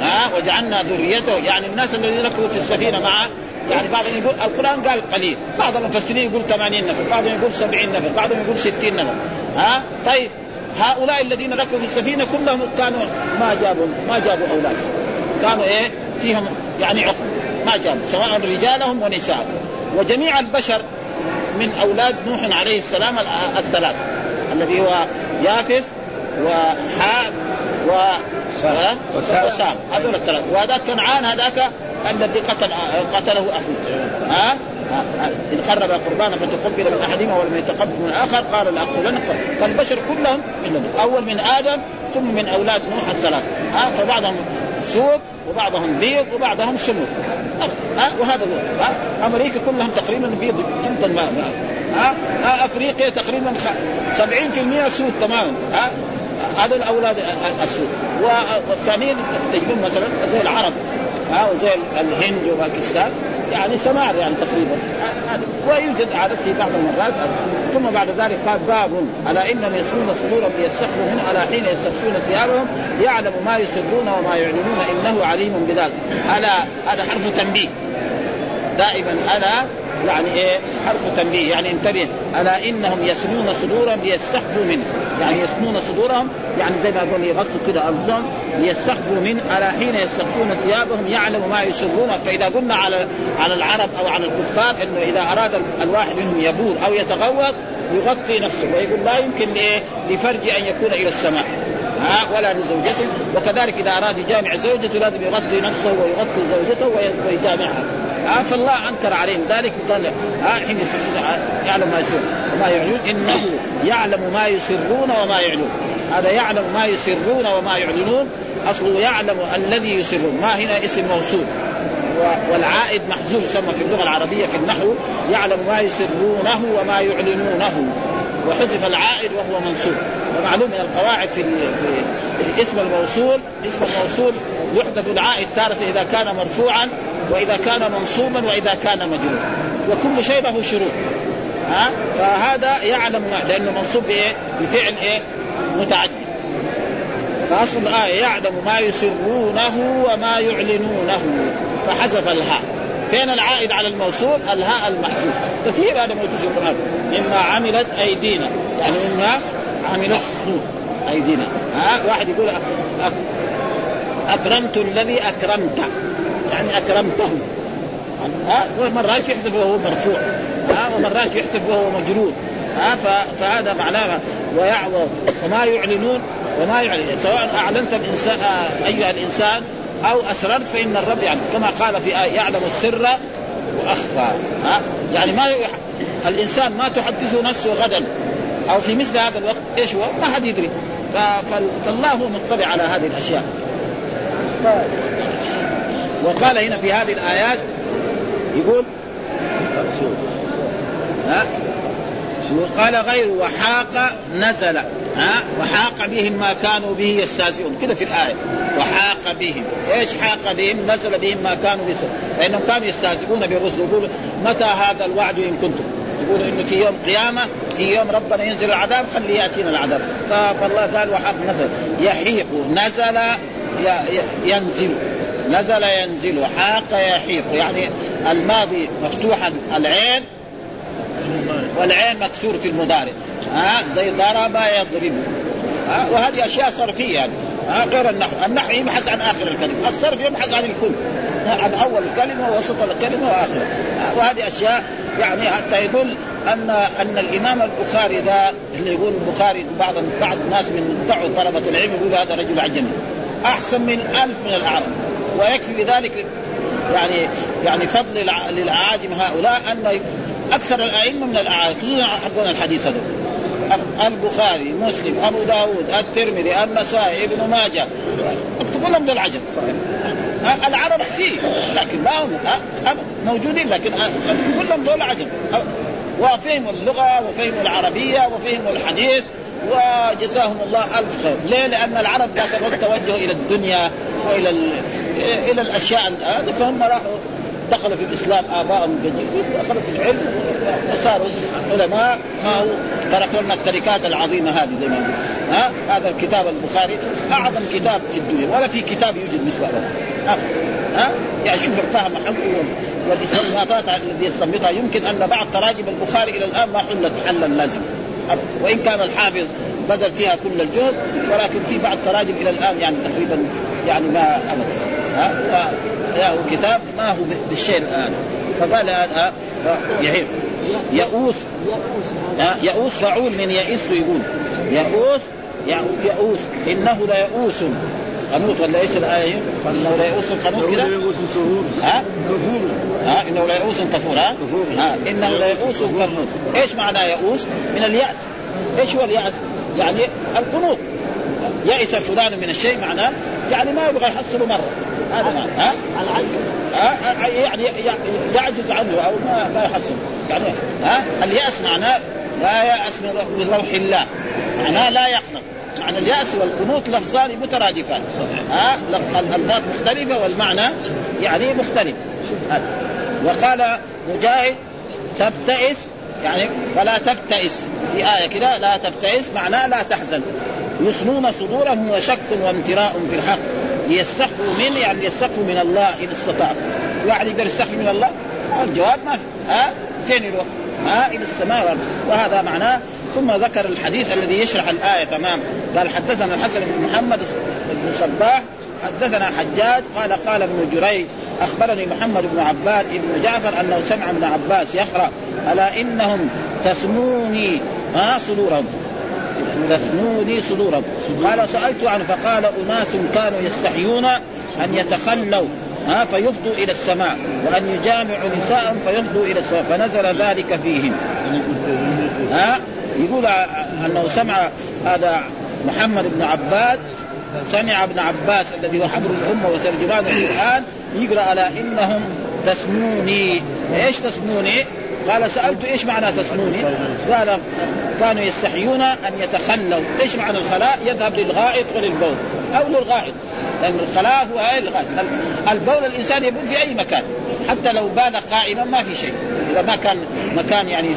ها؟ وجعلنا ذريته يعني الناس الذين ركبوا في السفينة معه يعني بعضهم يقول القرآن قال قليل. بعض المفسرين يقول 80 نفر بعضهم يقول 70 نفر بعضهم يقول 60 نفر. ها؟ طيب هؤلاء الذين ركبوا في السفينة كلهم كانوا ما جابوا ما جابوا أولاد. كانوا إيه؟ فيهم يعني عقل. ما جابوا سواء رجالهم ونساء. وجميع البشر من أولاد نوح عليه السلام الثلاثه الذي هو يافث وحاء و وسام. هذول الثلاث. وهذاك كنعان هذاك الذي قتل قتله أخوه. ها؟ إذ قرب قربانا فتقبل من أحدهما ولم يتقبل من الآخر قال لأقتلنك فالبشر كلهم من أول من آدم ثم من أولاد نوح الثلاث. ها؟ فبعضهم سود وبعضهم بيض وبعضهم سمر ها؟ وهذا هو ها؟ أمريكا كلهم تقريبا بيض جدا ما ها, ها؟ أفريقيا تقريبا 70% سود تماما ها؟ هذول أولاد السود. والثانيين تجدون مثلا زي العرب. ها وزي الهند وباكستان يعني سمار يعني تقريبا. ويوجد عادة في بعض المرات. ثم بعد ذلك قال باب ألا انهم يسرون صدورهم ليستخفوا منه ألا حين يستخفون ثيابهم يعلم ما يسرون وما يعلنون إنه عليم بذلك. ألا هذا حرف تنبيه. دائما ألا يعني إيه؟ حرف تنبيه يعني انتبه. ألا إنهم يسنون صدورهم ليستخفوا منه. يعني يسنون صدورهم يعني زي ما يقول يغطوا كده انفسهم ليستخفوا منه ألا حين يستخفون ثيابهم يعلم ما يسرون. فإذا قلنا على على العرب أو على الكفار إنه إذا أراد الواحد منهم يبول أو يتغوط يغطي نفسه. ويقول لا يمكن لايه لفرج أن يكون إلى السماء. ها ولا لزوجته. وكذلك إذا أراد يجامع زوجته لازم يغطي نفسه ويغطي زوجته ويجامعها. آه فالله انكر عليهم. ذلك قال آه حين يعلم ما يسرون وما يعلنون إنه يعلم ما يسرون وما يعلنون هذا يعلم ما يسرون وما يعلنون. اصله يعلم الذي يسرون. ما هنا اسم موصول. والعائد محذوف يسمى في اللغة العربية في النحو يعلم ما يسرونه وما يعلنونه. وحذف العائد وهو منصوب. ومعلوم من القواعد في, في, في اسم الموصول اسم الموصول يحذف العائد تارة إذا كان مرفوعا وإذا كان منصوبا وإذا كان مجرورا. وكل شيء له شروط. ها؟ فهذا يعلم ما لأنه منصوب بإيه؟ بفعل إيه؟ متعدي فأصل الآية يعلم ما يسرونه وما يعلنونه. فحذف الهاء. فين العائد على الموصول؟ الهاء المحذوف. كثير هذا موجود في القرآن. مما عملت أيدينا. يعني مما عملت أيدينا. ها؟ واحد يقول أكرمت الذي أكرمت. يعني أكرمته ها؟ ومرات يحذف وهو مرفوع ها؟ ومرات يحذف وهو مجرور ها؟ فهذا معناه ويعظم وما يعلنون وما يعلن سواء أعلنت الانسان أيها الإنسان أو أسررت فإن الرب يعني كما قال في آية يعلم السر وأخفى. ها؟ يعني ما الإنسان ما تحدثه نفسه غدا. أو في مثل هذا الوقت إيش هو؟ ما حد يدري. فالله هو مطلع على هذه الأشياء. وقال هنا في هذه الآيات يقول ها؟ وقال غير وحاق نزل ها؟ وحاق بهم ما كانوا به يستهزئون. كذا في الآية. وحاق بهم. إيش حاق بهم؟ نزل بهم ما كانوا به لأنهم كانوا يستهزئون بالرسل. يقولوا متى هذا الوعد إن كنتم؟ يقولوا إنه في يوم قيامة في يوم ربنا ينزل العذاب خليه يأتينا العذاب. فالله قال وحق نزل. يحيق نزل ينزل. نزل ينزل حاق يحيق يعني الماضي مفتوح العين والعين مكسور في المضارع. ها زي ضرب يضرب. ها وهذه أشياء صرفية يعني. ها غير النحو، النحو يبحث عن آخر الكلمة، الصرف يبحث عن الكل. عن أول الكلمة ووسط الكلمة وآخره. وهذه أشياء يعني حتى يدل أن أن الإمام البخاري ذا اللي يقول البخاري بعض بعض الناس من دعوا طلبة العلم يقول هذا رجل عجمي. أحسن من ألف من الأعراب. ويكفي بذلك يعني يعني فضل للعاجم هؤلاء أن أكثر الأئمة من الأعاجم خصوصا حقون الحديث هذول البخاري مسلم أبو داود الترمذي النسائي ابن ماجه. كلهم دول عجم صحيح. العرب كثير لكن ما هم موجودين لكن كلهم دول عجم وفهموا اللغة وفهموا العربية وفهموا الحديث. وجزاهم الله ألف خير، ليه؟ لأن العرب ذاك توجهوا إلى الدنيا وإلى إلى الأشياء. هذه فهم راحوا دخلوا في الإسلام. ابائهم جديد دخلوا في العلم وصاروا علماء. ما هو؟ تركوا لنا التركات العظيمة هذه زي ما ها؟ هذا الكتاب البخاري أعظم كتاب في الدنيا. ولا في كتاب يوجد مثله ابدا ها؟ يعني شوف الفهم حقه والاستنباطات الذي يستنبطها. يمكن أن بعض تراجم البخاري إلى الآن ما حلت حلا لازم وإن كان الحافظ بذل فيها كل الجهد ولكن في بعض تراجم إلى الآن يعني تقريبا يعني ما ابدا. ها؟ له كتاب ما هو بالشيء الآن. فقال هذا يعيب يئوس يئوس فعول من يئس يقول يئوس يئوس إنه ليئوس. قنوط ولا إيش الآية؟ إنه ليئوس قنوط كذا؟ ها؟ كفور ها إنه ليئوس كفور ها؟ ها إنه ليئوس قنوط إيش معنى يئوس؟ من اليأس إيش هو اليأس؟ يعني القنوط يئس فلان من الشيء معناه يعني ما يبغى يحصله مرة هذا معنى ها؟ ها؟ يعني يعجز عنه أو ما ما يحصل يعني ها اليأس معناه لا يأس من روح الله معناه لا يقنط معنى اليأس والقنوط لفظان مترادفان. ها؟ الألفاظ مختلفة والمعنى يعني مختلف. وقال مجاهد تبتئس يعني فلا تبتئس. في آية كده لا تبتئس معناه لا تحزن. يسنون صدورهم وشك وامتراء في الحق. ليستخفوا منه يعني يستخفوا من الله إن استطاعوا. واحد يقدر يستخفي من الله؟ الجواب ما في. ها؟ يروح؟ ها؟ إلى السماء والأرض. وهذا معناه ثم ذكر الحديث الذي يشرح الآية تمام. قال حدثنا الحسن بن محمد بن صباح حدثنا حجاج قال قال ابن جريج أخبرني محمد بن عباد بن جعفر أنه سمع ابن عباس يقرأ ألا إنهم تثنوني ها صدورهم. تثنوني صدورهم. قال سألت عنه فقال أناس كانوا يستحيون أن يتخلوا ها فيفضوا إلى السماء وأن يجامعوا نساء فيفضوا إلى السماء فنزل ذلك فيهم. ها؟ يقول أنه سمع هذا محمد بن عباد سمع ابن عباس الذي هو حبر الأمة وترجمان القرآن يقرأ على إنهم تسموني إيش تسموني؟ قال سألت إيش معنى تسموني؟ قال كانوا يستحيون أن يتخلوا، إيش معنى الخلاء؟ يذهب للغائط وللبول أو للغائط لأن الخلاء هو الغائط البول الإنسان يبول في أي مكان. حتى لو بال قائما ما في شيء. إذا ما كان مكان يعني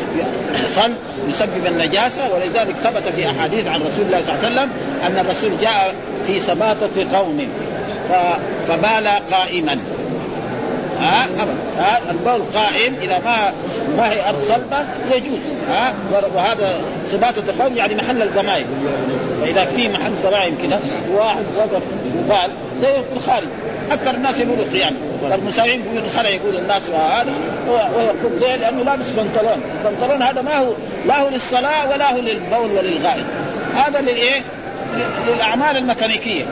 صلب يسبب النجاسة ولذلك ثبت في أحاديث عن رسول الله صلى الله عليه وسلم أن الرسول جاء في سباطة قوم. فبال قائما. ها ها البول قائم إذا ما ما هي أرض صلبة يجوز. ها وهذا سباطه القوم يعني محل الضمائم فإذا في محل ضمائم كذا واحد وقف وبال في الخارج. أكثر الناس يقولوا يعني المساويين يقولوا الخلع يقول الناس هذا ويقول زي لأنه لابس بنطلون، البنطلون هذا ما هو لا هو للصلاة ولا هو للبول وللغائط هذا للإيه؟ للأعمال الميكانيكية.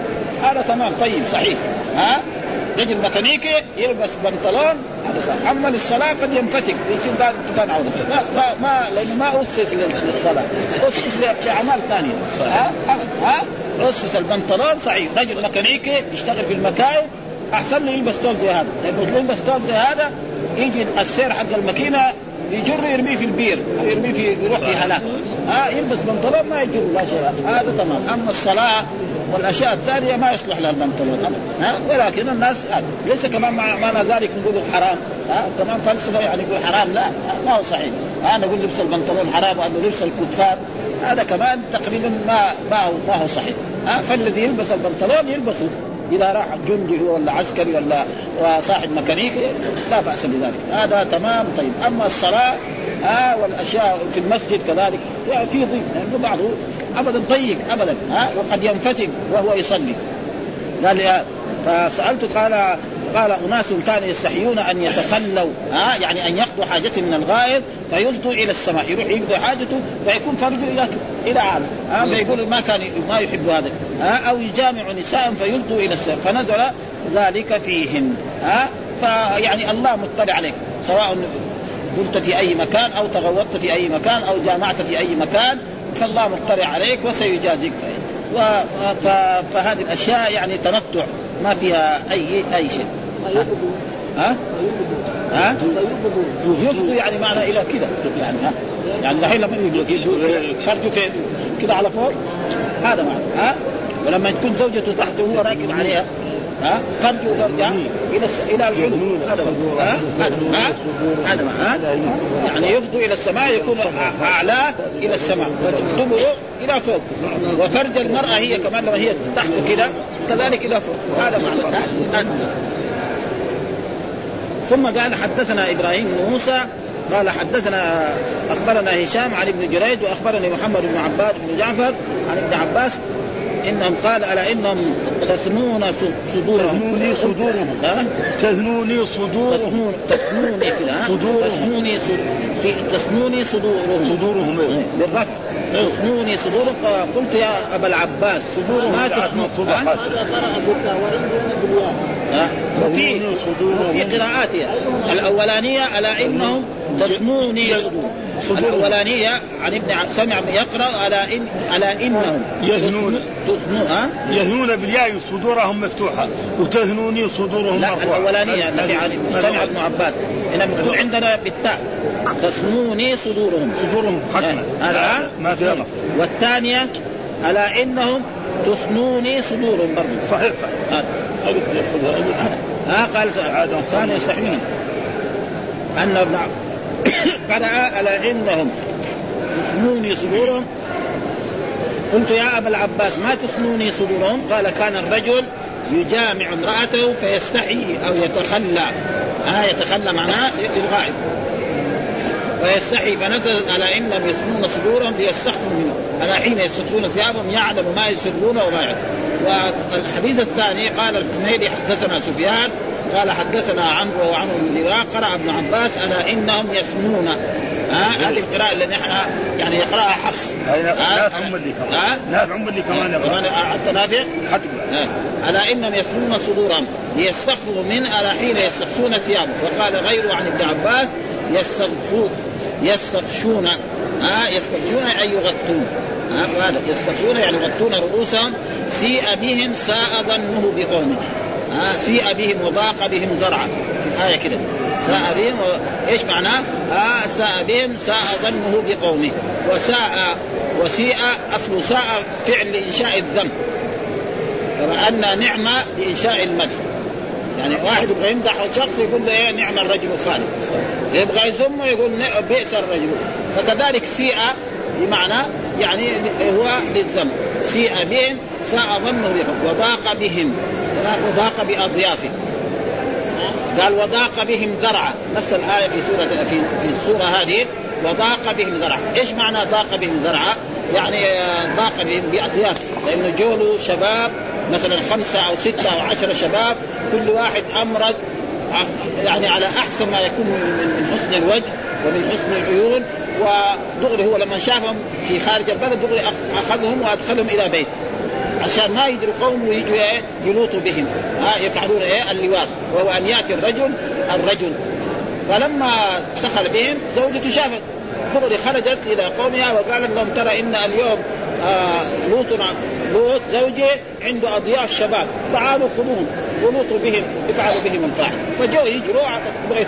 هذا تمام طيب صحيح. ها؟ رجل ميكانيكي يلبس بنطلون أما للصلاة قد ينفتك. يصير بعد تبان عورته ما ما, ما لأنه ما أسس للصلاة. أسس لاعمال ثانية. ها؟ ها؟ أسس البنطلون صحيح. رجل ميكانيكي يشتغل في المكاين أحسن له يلبس ثوب زي هذا. لأنه يلبس ثوب زي هذا يجي السير حق الماكينة يجر يرميه في البير. أو يرميه في يروح في هلاك. ها؟ يلبس بنطلون ما يجر لا شيء. هذا تمام. أما الصلاة والأشياء الثانية ما يصلح لها البنطلون ابدا ها؟ ولكن الناس ليس كمان معنى ذلك نقول حرام. ها؟ كمان فلسفة يعني يقول حرام لا ما هو صحيح. ها؟ نقول لبس البنطلون حرام وأنه لبس الكتاب هذا كمان تقريبا ما ما هو ما هو صحيح. ها؟ فالذي يلبس البنطلون يلبسه. إذا راح جندي هو ولا عسكري ولا صاحب ميكانيكي لا بأس بذلك. هذا تمام طيب. أما الصلاة آه والأشياء في المسجد كذلك يعني في ضيق لأنه بعضه ابدا ضيق ابدا ها آه وقد ينفتن وهو يصلي. قال لي فسالته قال قال أناس كانوا يستحيون أن يتخلوا ها يعني أن يقضوا حاجتهم من الغائط فيفضوا إلى السماء يروح يقضي حاجته فيكون فرجه إلى إلى عالم ها فيقول ما كان ما يحب هذا ها أو يجامع نساء فيفضوا إلى السماء فنزل ذلك فيهم ها فيعني الله مطلع عليك سواء قلت في أي مكان أو تغوطت في أي مكان أو جامعت في أي مكان فالله مطلع عليك وسيجازيك فهذه الأشياء يعني تنطع ما فيها أي أي شيء. ها؟ ها؟ يفضوا يعني معنى إلى كذا يعني ها؟ يعني دحين لما خرجوا فين؟ كذا على فوق هذا معنى ها؟ ولما تكون زوجته تحته وهو راكب عليها ها فرجوا فرجا إلى إلى العلو هذا ها ها هذا ها يعني يفضوا إلى السماء يكون اعلاه إلى السماء ودبره إلى فوق وفرج المرأة هي كمان لما هي تحت كذا كذلك إلى فوق هذا معنى ثم قال حدثنا إبراهيم بن موسى قال حدثنا أخبرنا هشام عن ابن جريج وأخبرني محمد بن عباد بن جعفر عن ابن عباس إنهم قال ألا إنهم تثنون صدورهم. تثنوني صدورهم. تثنوني صدورهم. تثنوني كذا صدورهم. تثنوني تثنوني صدورهم. صدورهم. إيه، بالرفع تثنوني صدورهم. فقلت يا أبا العباس صدورهم. ما تثنون وفي في قراءات الأولانية ألا إنهم تثنوني صدور الأولانية عن ابن سمع يقرأ على ان على إنهم. يهنون. تثنون ها؟ يهنون بالياء صدورهم مفتوحة. وتهنوني صدورهم لا مرفوعة. الأولانية التي عن سمع ابن عباس. هنا مكتوب عندنا بالتاء. تثنوني صدورهم. صدورهم حسنه هذا ما في والثانية الا إنهم تثنوني صدورهم برضه صحيح صحيح. ها قال كانوا يستحيون أن ابن قرأ على إنهم تثنوني صدورهم. قلت يا أبا العباس ما تثنوني صدورهم؟ قال كان الرجل يجامع امرأته فيستحي أو يتخلى. آه يتخلى معناه للغائب. ويستحي فنزلت على إنهم يثنون صدورهم ليستخفوا منه. على حين يستخفون ثيابهم يعلم ما يسرون وما يعلم. والحديث الثاني قال الحميدي حدثنا سفيان قال حدثنا عمرو وعمرو بن دراع قرأ ابن عباس ألا إنهم يثنون ها هذه القراءة اللي نحن يعني يقرأها حفص. نافع عمري كمان نافع عمري كمان كمان حتى نافع؟ ألا إنهم يثنون صدورهم ليستخفوا من ألا حين يستخفون ثيابهم. وقال غيره عن ابن عباس يستغفون يستغشون ها يستغشون أي يغطون. هذا يستخفون يعني يغطون رؤوسهم سيء بهم ساء ظنه بقومه. ها سيء بهم وضاق بهم زرعا. في الآية كده. ساء بهم و... إيش معناه؟ آه ساء بهم ساء ظنه بقومه. وساء وسيء أصل ساء فعل لإنشاء الذم كما أن نعمه لإنشاء المدح. يعني واحد يبغى يمدح شخص يقول له إيه نعم الرجل الخالد يبغى يذمه يقول بئس الرجل. فكذلك سيء بمعنى يعني هو للذم سيء بهم ساء ظنه بهم وضاق بهم وضاق بأضيافه. قال وضاق بهم ذرعا. نفس الآية في سورة في, في السورة هذه وضاق بهم ذرعا، إيش معنى ضاق بهم ذرعا؟ يعني ضاق بهم باضياف لأنه جولوا شباب مثلا خمسة أو ستة أو عشره شباب كل واحد أمرض يعني على أحسن ما يكون من حسن الوجه ومن حسن العيون. ودغري هو لما شافهم في خارج البلد دغري أخذهم وأدخلهم إلى بيته عشان ما يدروا قوم ويجوا إيه يلوطوا بهم. ها يفعلون إيه اللواط وهو أن يأتي الرجل الرجل. فلما دخل بهم زوجته شافت. دغري خرجت إلى قومها وقالت لهم ترى إن اليوم آه لوط لوط زوجي عنده أضياف شباب. تعالوا خذوهم ولوطوا بهم افعلوا بهم الفاحش فجوا يجروا بغيت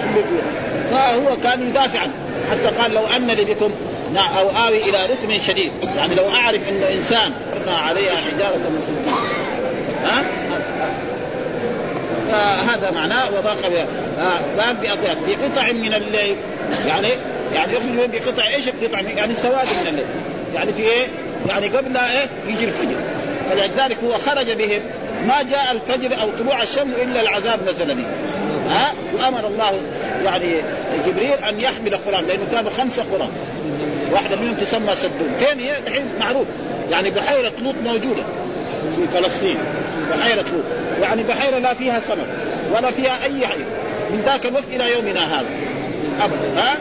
فهو كان يدافع حتى قال لو ان لي بكم أو آوي إلى رتم شديد. يعني لو أعرف انه انسان عليها حجارة من سلطان ها؟ فهذا معناه وضاق باب باضياف بقطع من الليل. يعني يعني يخرج بقطع إيش؟ القطع يعني سواد من الليل. يعني في إيه؟ يعني قبل إيه؟ يجي الفجر. فلذلك هو خرج بهم. ما جاء الفجر أو طلوع الشمس إلا العذاب نزل به. ها؟ وأمر الله يعني جبريل أن يحمل قران لأنه كانوا خمسة قرى واحدة منهم تسمى فين هي الحين معروف. يعني بحيرة لوط موجودة في فلسطين. بحيرة لوط. يعني بحيرة لا فيها سمك ولا فيها أي حاجة من ذاك الوقت إلى يومنا هذا. أبدا. ها؟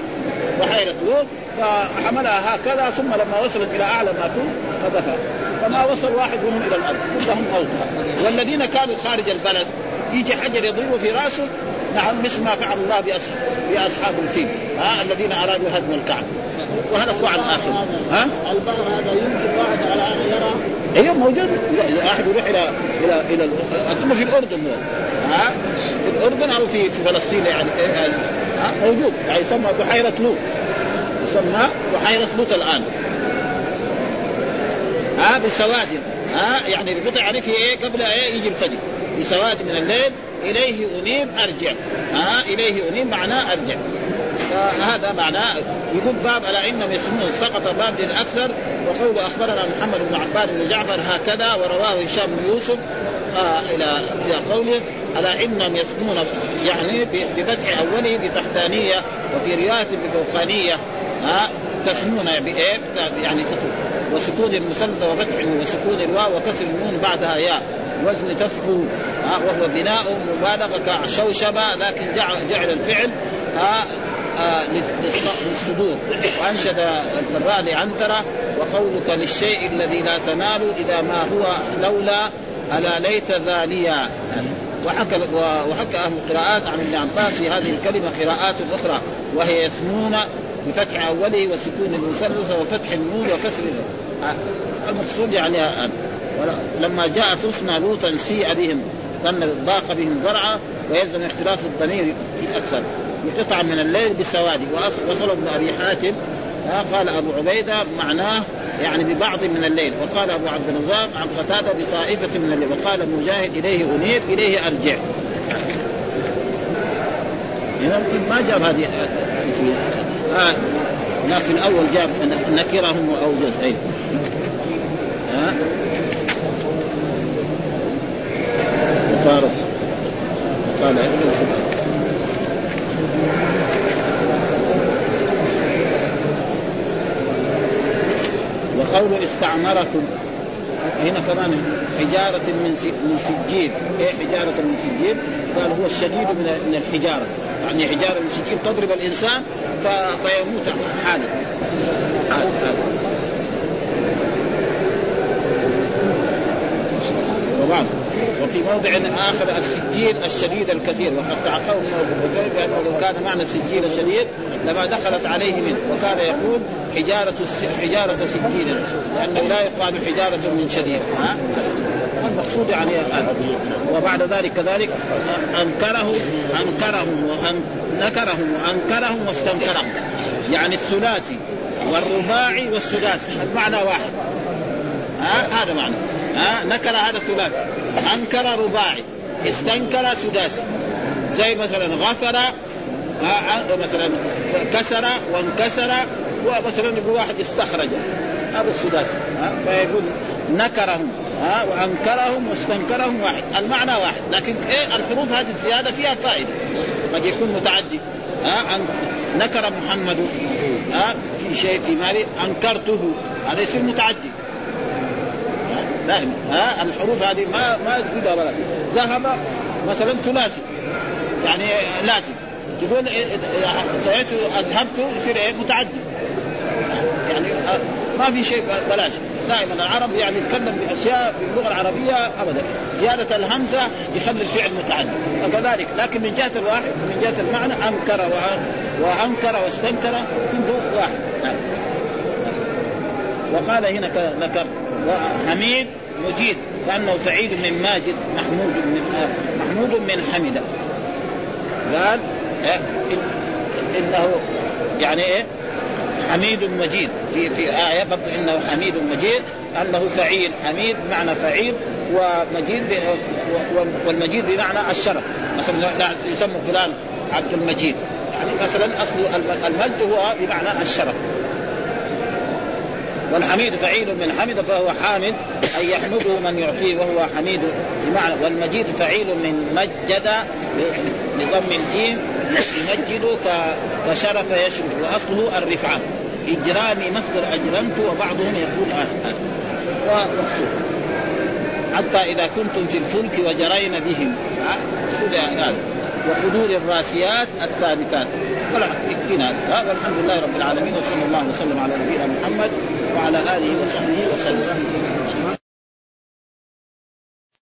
بحيرة لوط. فحملها هكذا ثم لما وصلت إلى أعلى ما تكون قذفها. فما وصل واحد منهم إلى الأرض. كلهم موتى. والذين كانوا خارج البلد يجي حجر يضربه في رأسه نعم مثل ما فعل الله بأصحاب, بأصحاب الفيل ها الذين أرادوا هدم الكعبة. وهلكوا عن آخر ها؟ البحر هذا يمكن واحد على يرى؟ أيوه موجود. واحد يروح إلى إلى إلى ثم في الأردن هو ها؟ في الأردن أو في فلسطين يعني ها؟ موجود. يعني يسمى بحيرة لوط. يسمى بحيرة لوط الآن. ها بسواد ها؟ يعني بقطع يعني في إيه قبل إيه يجي الفجر. بسواد من الليل إليه أنيب أرجع. ها إليه أنيب معناه أرجع. فهذا معناه يقول باب ألا انهم يسمون سقط باب الاكثر وقول أخبرنا محمد بن عباد بن جعفر هكذا ورواه هشام بن يوسف آه إلى إلى قوله ألا انهم يسمون يعني بفتح أوله بتحتانية وفي رواية بفوقانية. ها تسمون بإيه؟ يعني تسمون وسكون المثلث وفتح وسكون الواو وكسر النون بعدها ياء. وزن تفعو وهو بناء مبالغة كشوشبة لكن جعل الفعل للصدور. وأنشد الفراء لعنتره وقولك للشيء الذي لا تنال إذا ما هو لولا ألا ليت ذاليا. وحكى وحكى أهل القراءات عن ابن عباس في هذه الكلمة قراءات أخرى وهي يثنون بفتح أوله وسكون المثلث وفتح النون وكسر المقصود يعني لما جاءت رسنا لوطا سيء بهم ظن ضاق بهم ذرعا ويلزم اختلاف الضمير في أكثر. بقطع من الليل بسواد. وصل ابن أبي حاتم قال أبو عبيدة معناه يعني ببعض من الليل. وقال أبو عبد الرزاق عن قتادة بطائفة من الليل. وقال مجاهد إليه أنيب إليه أرجع. يمكن ما جاب هذه في آه هناك في الأول جاب نكرهم وأوجد. أي. ها وصار قال. وقول استعمركم هنا كمان حجارة من من سجيل، إيه حجارة من سجيل؟ قال هو الشديد من من الحجارة، يعني حجارة من سجيل تضرب الإنسان فيموت حالا. وبعد. وفي موضع آخر السجيل الشديد الكثير. وقد تعقبه بكير بأنه لو كان معنى السجيل الشديد لما دخلت عليه منه. وكان يقول حجارة حجارة سكين لأنه لا يقال حجارة من شديد. ها؟ المقصود يعني وبعد ذلك كذلك أنكره انكرهم ونكرهم وانكرهم واستنكرهم يعني الثلاثي والرباعي والسداسي. المعنى واحد. ها؟ هذا معنى. ها نكر هذا ثلاثي أنكر رباعي. استنكر سداسي زي مثلا غفر مثلا كسر وانكسر ومثلا يقول واحد استخرج هذا السداسي فيقول نكرهم ها وأنكرهم واستنكرهم واحد. المعنى واحد. لكن إيه الحروف هذه الزيادة فيها فائدة. قد يكون متعدي. ها نكر محمد ها في شيء في مالي أنكرته. هذا يصير متعدي. دائما ها الحروف هذه ما ما تزيد ولا ذهب مثلا ثلاثي. يعني لازم. تقول سويت اذهبت يصير إيه متعدي يعني ما في شيء بلاش. دائما العرب يعني يتكلم بأشياء في اللغة العربية ابدا. زيادة الهمزة يخلي الفعل متعدي وكذلك لكن من جهة الواحد من جهة المعنى أنكر وأنكر واستنكر كله واحد. نعم. وقال هنا نكر وحميد مجيد كأنه سعيد من ماجد محمود من محمود من حمده قال إيه إنه يعني إيه؟ حميد مجيد. في في آية برضه إنه حميد مجيد أنه فعيل حميد بمعنى فعيل ومجيد والمجيد بمعنى الشرف. مثلا يسمى فلان عبد المجيد. يعني مثلا أصل المجد هو بمعنى الشرف. والحميد فعيل من حمد فهو حامد أي يحمده من يعطيه وهو حميد. بمعنى والمجيد فعيل من مجد بضم الجيم يمجد كشرف يشرف. وأصله الرفعه اجرامي مصدر أجرمت وبعضهم يقول أهل ومقصود. حتى إذا كنتم في الفلك وجرين بهم. هذا وحضور الراسيات الثابتات ولا يكفينا هذا. والحمد لله رب العالمين وصلى الله وسلم على نبينا محمد وعلى آله وصحبه وسلم.